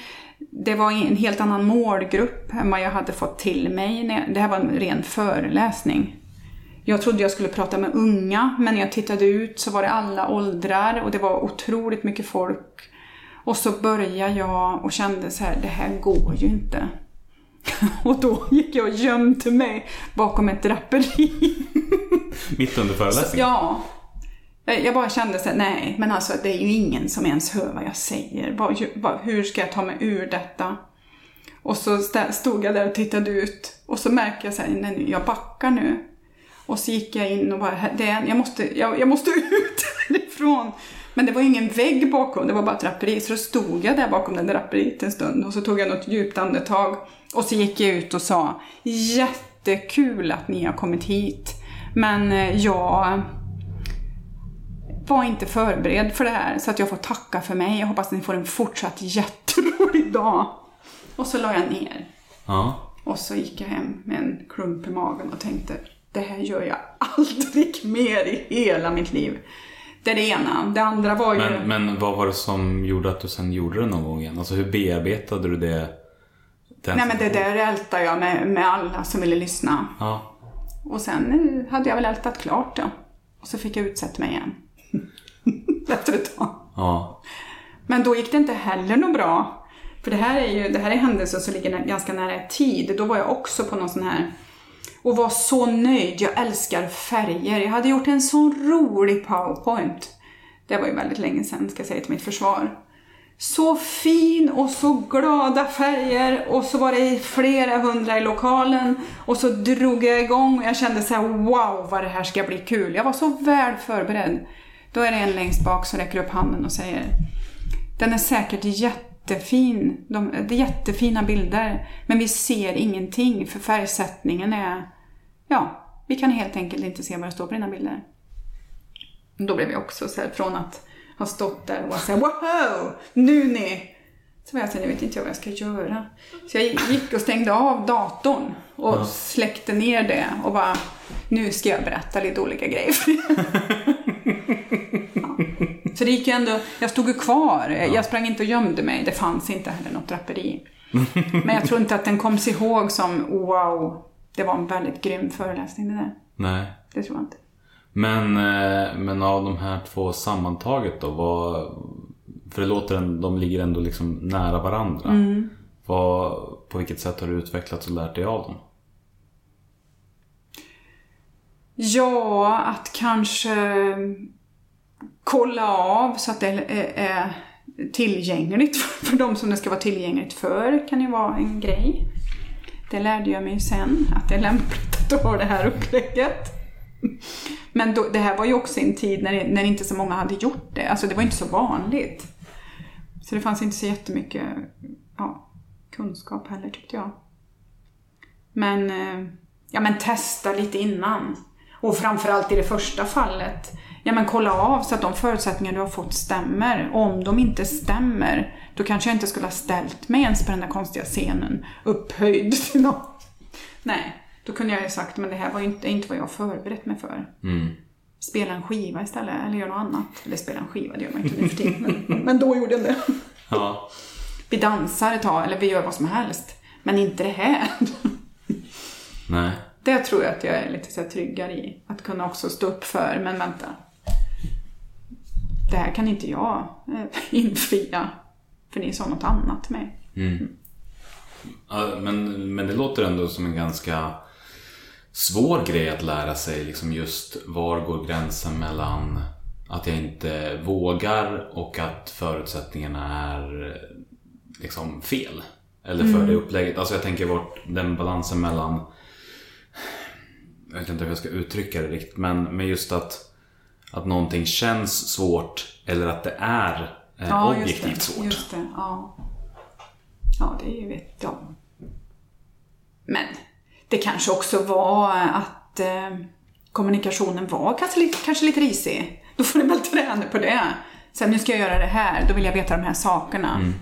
Det var en helt annan målgrupp än vad jag hade fått till mig. Det här var en ren föreläsning. Jag trodde jag skulle prata med unga, men när jag tittade ut så var det alla åldrar och det var otroligt mycket folk. Och så började jag och kände så här, det här går ju inte. Och då gick jag och gömde mig bakom ett draperi. Mitt under föreläsningen? Ja. Jag bara kände så här, nej, men alltså det är ju ingen som ens hör vad jag säger. Hur ska jag ta mig ur detta? Och så stod jag där och tittade ut och så märker jag så här, nej, jag backar nu. Och så gick jag in och bara, det är, jag, måste, jag, jag måste ut härifrån. Men det var ju ingen vägg bakom, det var bara ett draperi. Så då stod jag där bakom det draperiet en stund och så tog jag något djupt andetag. Och så gick jag ut och sa, jättekul att ni har kommit hit. Men eh, jag var inte förberedd för det här så att jag får tacka för mig. Jag hoppas att ni får en fortsatt jätterolig dag. Och så la jag ner. Ja. Och så gick jag hem med en klump i magen och tänkte det här gör jag aldrig mer i hela mitt liv. Det är det ena. Det andra var ju... Men, men vad var det som gjorde att du sen gjorde det någon gång igen? Alltså hur bearbetade du det? Den Nej men det där ältade jag med, med alla som ville lyssna. Ja. Och sen eh, hade jag väl ältat klart då. Och så fick jag utsätta mig igen. Efter ett tag. Ja. Men då gick det inte heller något bra. För det här är ju det här är händelser som ligger ganska nära tid. Då var jag också på någon sån här och var så nöjd. Jag älskar färger. Jag hade gjort en så rolig powerpoint. Det var ju väldigt länge sedan ska jag säga till mitt försvar. Så fin och så glada färger och så var det flera hundra i lokalen och så drog jag igång och jag kände så här: wow vad det här ska bli kul. Jag var så väl förberedd. Då är det en längst bak som räcker upp handen och säger den är säkert jättefin. De, det är jättefina bilder. Men vi ser ingenting för färgsättningen är... Ja, vi kan helt enkelt inte se vad det står på dina bilder. Då blev jag också så här, från att ha stått där och vara såhär wow, nu ni! Så var jag såhär, nu vet inte jag vad jag ska göra. Så jag gick och stängde av datorn och släckte ner det och bara, nu ska jag berätta lite olika grejer er. Så det gick ju ändå, jag stod ju kvar. Jag sprang inte och gömde mig. Det fanns inte heller något draperi. Men jag tror inte att den koms ihåg som wow, det var en väldigt grym föreläsning det där. Nej. Det tror jag inte. Men, eh, men av de här två sammantaget då, vad, för det låter de ligger ändå liksom nära varandra. Mm. Vad, på vilket sätt har du utvecklats och lärt dig av dem? Ja, att kanske kolla av så att det eh, är- tillgängligt för de som det ska vara tillgängligt för kan ju vara en grej. Det lärde jag mig sen, att det är lämpligt att ha det här upplägget. Men då, det här var ju också en tid när, när inte så många hade gjort det. Alltså det var inte så vanligt. Så det fanns inte så jättemycket ja, kunskap heller tyckte jag. Men, eh, ja, men testa lite innan. Och framförallt i det första fallet, ja men kolla av så att de förutsättningar du har fått stämmer. Om de inte stämmer, då kanske jag inte skulle ha ställt mig ens på den där konstiga scenen, upphöjd till någon. Nej, då kunde jag ju sagt, men det här var inte, inte vad jag förberett mig för. Spela en skiva istället, eller göra något annat. Eller spela en skiva, det gör man inte nu för tiden. Men, men då gjorde jag det. Ja. Vi dansar ett tag, eller vi gör vad som helst. Men inte det här. Nej. Det tror jag att jag är lite så tryggare i. Att kunna också stå upp för, men vänta. Det här kan inte jag eh, infria. För ni sa något annat till mig. Ja, Men, men det låter ändå som en ganska svår grej att lära sig. Liksom just var går gränsen mellan att jag inte vågar och att förutsättningarna är liksom fel. Eller för det upplägget. Alltså jag tänker bort den balansen mellan jag vet inte hur jag ska uttrycka det riktigt men, men just att att någonting känns svårt eller att det är eh, objektivt just det, svårt. Just det, ja. Ja, det vet jag. Men det kanske också var att eh, kommunikationen var kanske lite, kanske lite risig. Då får du väl träna på det. Sen nu ska jag göra det här, då vill jag veta de här sakerna.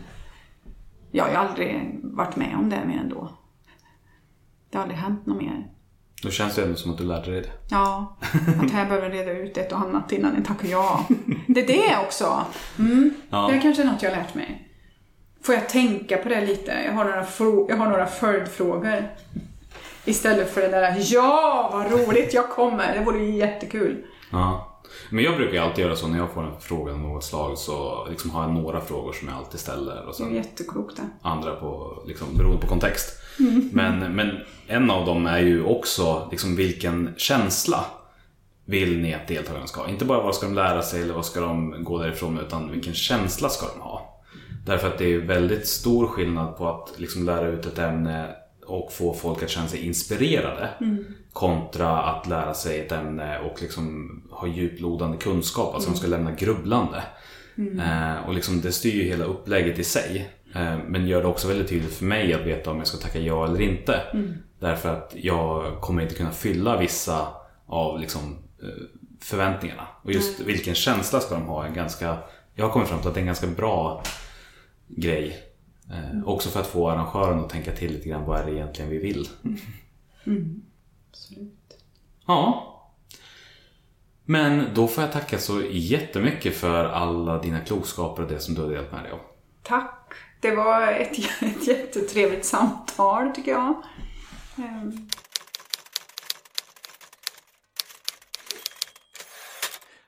Jag har ju aldrig varit med om det mer än då. Det har aldrig hänt något mer. Då känns det ändå som att du lärde dig det. Ja, att här behöver reda ut ett och annat innan ni tackar ja. Det är det också. Mm. Ja. Det är kanske något jag har lärt mig. Får jag tänka på det lite? Jag har några, jag har några följdfrågor. Istället för det där ja, vad roligt, jag kommer. Det vore ju jättekul. Ja. Men jag brukar alltid göra så när jag får en fråga av något slag så liksom har jag några frågor som jag alltid ställer och Det är sen jätteklokt andra på, liksom, beroende på kontext. Men, men en av dem är ju också liksom, vilken känsla vill ni att deltagarna ska ha? Inte bara vad ska de lära sig eller vad ska de gå därifrån med utan vilken känsla ska de ha? Därför att det är väldigt stor skillnad på att liksom lära ut ett ämne och få folk att känna sig inspirerade kontra att lära sig ett ämne och liksom ha djuplodande kunskap, alltså de ska lämna grubblande. Eh, och liksom det styr ju hela upplägget i sig. Eh, men gör det också väldigt tydligt för mig att veta om jag ska tacka ja eller inte. Därför att jag kommer inte kunna fylla vissa av liksom, eh, förväntningarna. Och just vilken känsla ska de ha är ganska... Jag har kommit fram till att det är en ganska bra grej. Eh, också för att få arrangören att tänka till lite grann. Vad är det egentligen vi vill? Ja. Men då får jag tacka så jättemycket för alla dina klokskaper och det som du har delat med dig av. Tack. Det var ett, ett jättetrevligt samtal tycker jag. Ehm,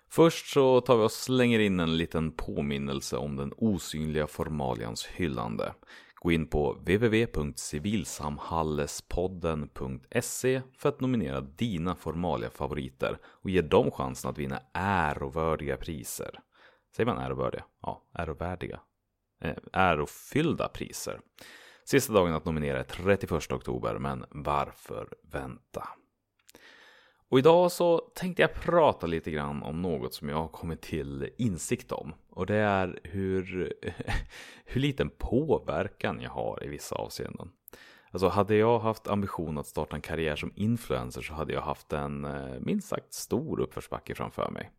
Först så tar vi och slänger in en liten påminnelse om den osynliga formalians hyllande. Gå in på www.civilsamhallespodden.se för att nominera dina formalia-favoriter och ge dem chansen att vinna ärovördiga priser. Säger man ärovördiga? Ja, ärovärdiga. Eh, ärofyllda priser. Sista dagen att nominera är 31 oktober, men varför vänta? Och idag så tänkte jag prata lite grann om något som jag har kommit till insikt om. Och det är hur, hur liten påverkan jag har i vissa avseenden. Alltså hade jag haft ambition att starta en karriär som influencer så hade jag haft en eh, minst sagt stor uppförsbacke framför mig.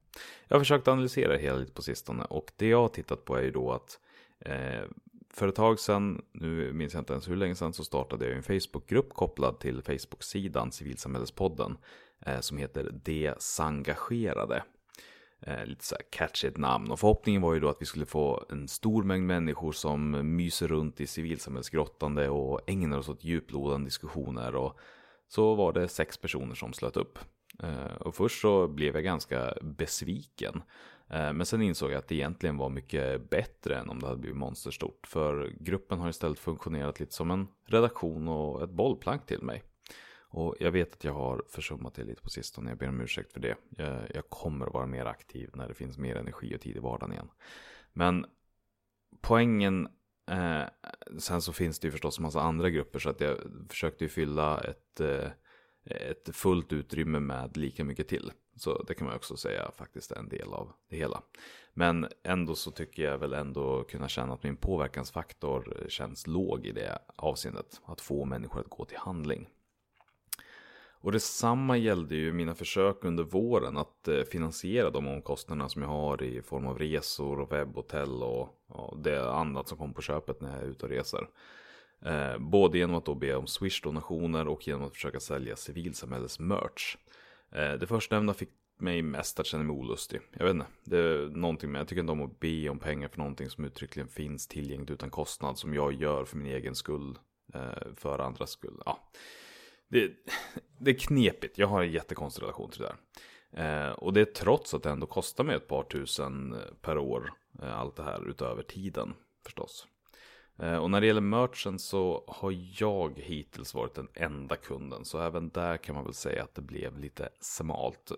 Jag har försökt analysera det hela lite på sistone och det jag har tittat på är ju då att eh, för ett tag sedan, nu minns jag inte ens hur länge sedan, så startade jag en Facebookgrupp kopplad till Facebook-sidan Civilsamhällespodden Eh, som heter Desengagerade. Eh, lite så här catchigt namn och förhoppningen var ju då att vi skulle få en stor mängd människor som myser runt i civilsamhällsgrottande och ägnar oss åt djuplodande diskussioner och så var det sex personer som slöt upp. Eh, och först så blev jag ganska besviken. Eh, men sen insåg jag att det egentligen var mycket bättre än om det hade blivit monsterstort. För gruppen har istället funktionerat lite som en redaktion och ett bollplank till mig. Och jag vet att jag har försummat det lite på sistone, jag ber om ursäkt för det. Jag, jag kommer att vara mer aktiv när det finns mer energi och tid i vardagen igen. Men poängen, eh, sen så finns det ju förstås en massa andra grupper så att jag försökte ju fylla ett, eh, ett fullt utrymme med lika mycket till. Så det kan man också säga faktiskt är en del av det hela. Men ändå så tycker jag väl ändå kunna känna att min påverkansfaktor känns låg i det avseendet. Att få människor att gå till handling. Och detsamma gällde ju mina försök under våren att eh, finansiera de omkostnaderna som jag har i form av resor och webbhotell och, det annat som kommer på köpet när jag är ute och reser. Eh, både genom att då be om Swish-donationer och genom att försöka sälja civilsamhällets merch. Eh, det förstnämnda fick mig mest att känna mig olustig. Jag vet inte, det är någonting med, jag tycker inte om att be om pengar för någonting som uttryckligen finns tillgängligt utan kostnad som jag gör för min egen skull, eh, för andras skull. Ja. Det, det är knepigt, jag har en jättekonstig relation till det där. Eh, och det är trots att det ändå kostar mig ett par tusen eh, per år, eh, allt det här utöver tiden förstås. Eh, och när det gäller merchen så har jag hittills varit den enda kunden. Så även där kan man väl säga att det blev lite smalt.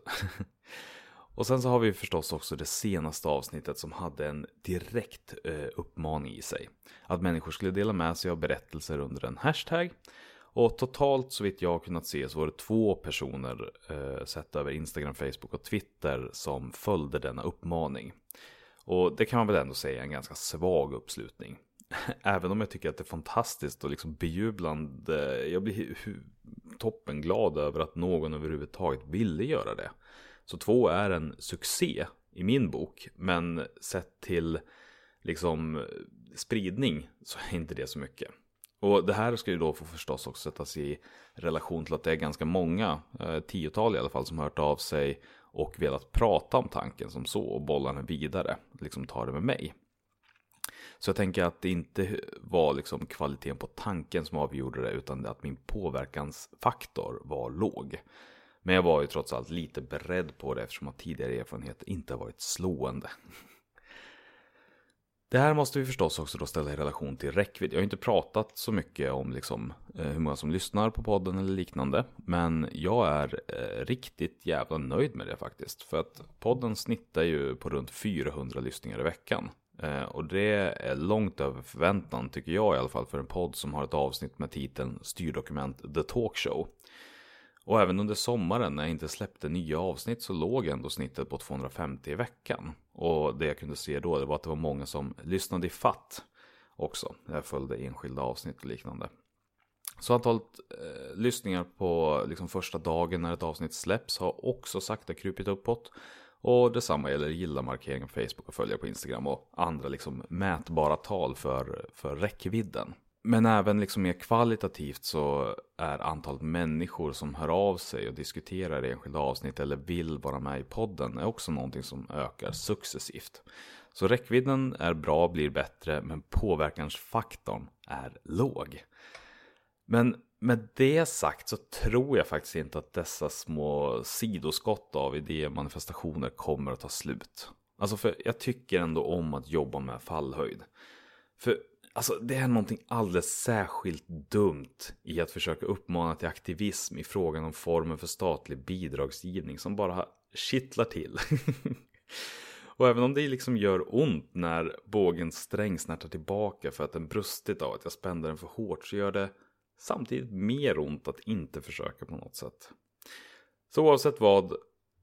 och sen så har vi förstås också det senaste avsnittet som hade en direkt eh, uppmaning i sig. Att människor skulle dela med sig av berättelser under en hashtag. Och totalt så vitt jag har kunnat se så var det två personer eh, sett över Instagram, Facebook och Twitter som följde denna uppmaning. Och det kan man väl ändå säga är en ganska svag uppslutning. Även om jag tycker att det är fantastiskt och liksom bejublande. Jag blir toppenglad över att någon överhuvudtaget ville göra det. Så två är en succé i min bok. Men sett till liksom spridning så är inte det så mycket. Och det här ska ju då få förstås också sättas i relation till att det är ganska många, eh, tiotal i alla fall, som hört av sig och velat prata om tanken som så och bolla den vidare, liksom ta det med mig. Så jag tänker att det inte var liksom kvaliteten på tanken som avgjorde det utan att min påverkansfaktor var låg. Men jag var ju trots allt lite beredd på det eftersom att tidigare erfarenheter inte har varit slående. Det här måste vi förstås också då ställa i relation till räckvidd. Jag har inte pratat så mycket om liksom, eh, hur många som lyssnar på podden eller liknande. Men jag är eh, riktigt jävla nöjd med det faktiskt. För att podden snittar ju på runt 400 lyssningar i veckan. Eh, och det är långt över förväntan tycker jag i alla fall för en podd som har ett avsnitt med titeln Styrdokument The Talk Show. Och även under sommaren när jag inte släppte nya avsnitt så låg ändå snittet på 250 i veckan. Och det jag kunde se då det var att det var många som lyssnade i fatt också. När jag följde enskilda avsnitt och liknande. Så antalet eh, lyssningar på liksom, första dagen när ett avsnitt släpps har också sakta krupit uppåt. Och detsamma gäller gilla-markering på Facebook och följa på Instagram och andra liksom mätbara tal för, för räckvidden. Men även liksom mer kvalitativt så är antalet människor som hör av sig och diskuterar enskilda avsnitt eller vill vara med i podden är också någonting som ökar successivt. Så räckvidden är bra, blir bättre, men påverkansfaktorn är låg. Men med det sagt så tror jag faktiskt inte att dessa små sidoskott av idémanifestationer kommer att ta slut. Alltså för jag tycker ändå om att jobba med fallhöjd. För Alltså det är någonting alldeles särskilt dumt i att försöka uppmana till aktivism i frågan om formen för statlig bidragsgivning som bara kittlar till. Och även om det liksom gör ont när bågen sträng snärtar tillbaka för att den brustit av att jag spände den för hårt så gör det samtidigt mer ont att inte försöka på något sätt. Så oavsett vad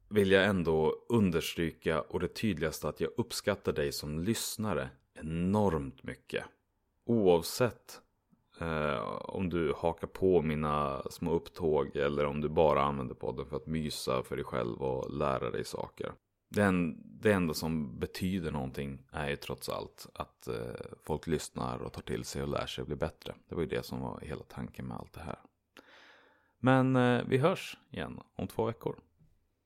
vill jag ändå understryka och det tydligaste att jag uppskattar dig som lyssnare enormt mycket. Oavsett eh, om du hakar på mina små upptåg eller om du bara använder podden för att mysa för dig själv och lära dig saker. Det, en, det enda som betyder någonting är ju trots allt att eh, folk lyssnar och tar till sig och lär sig bli bättre. Det var ju det som var hela tanken med allt det här. Men eh, vi hörs igen om två veckor.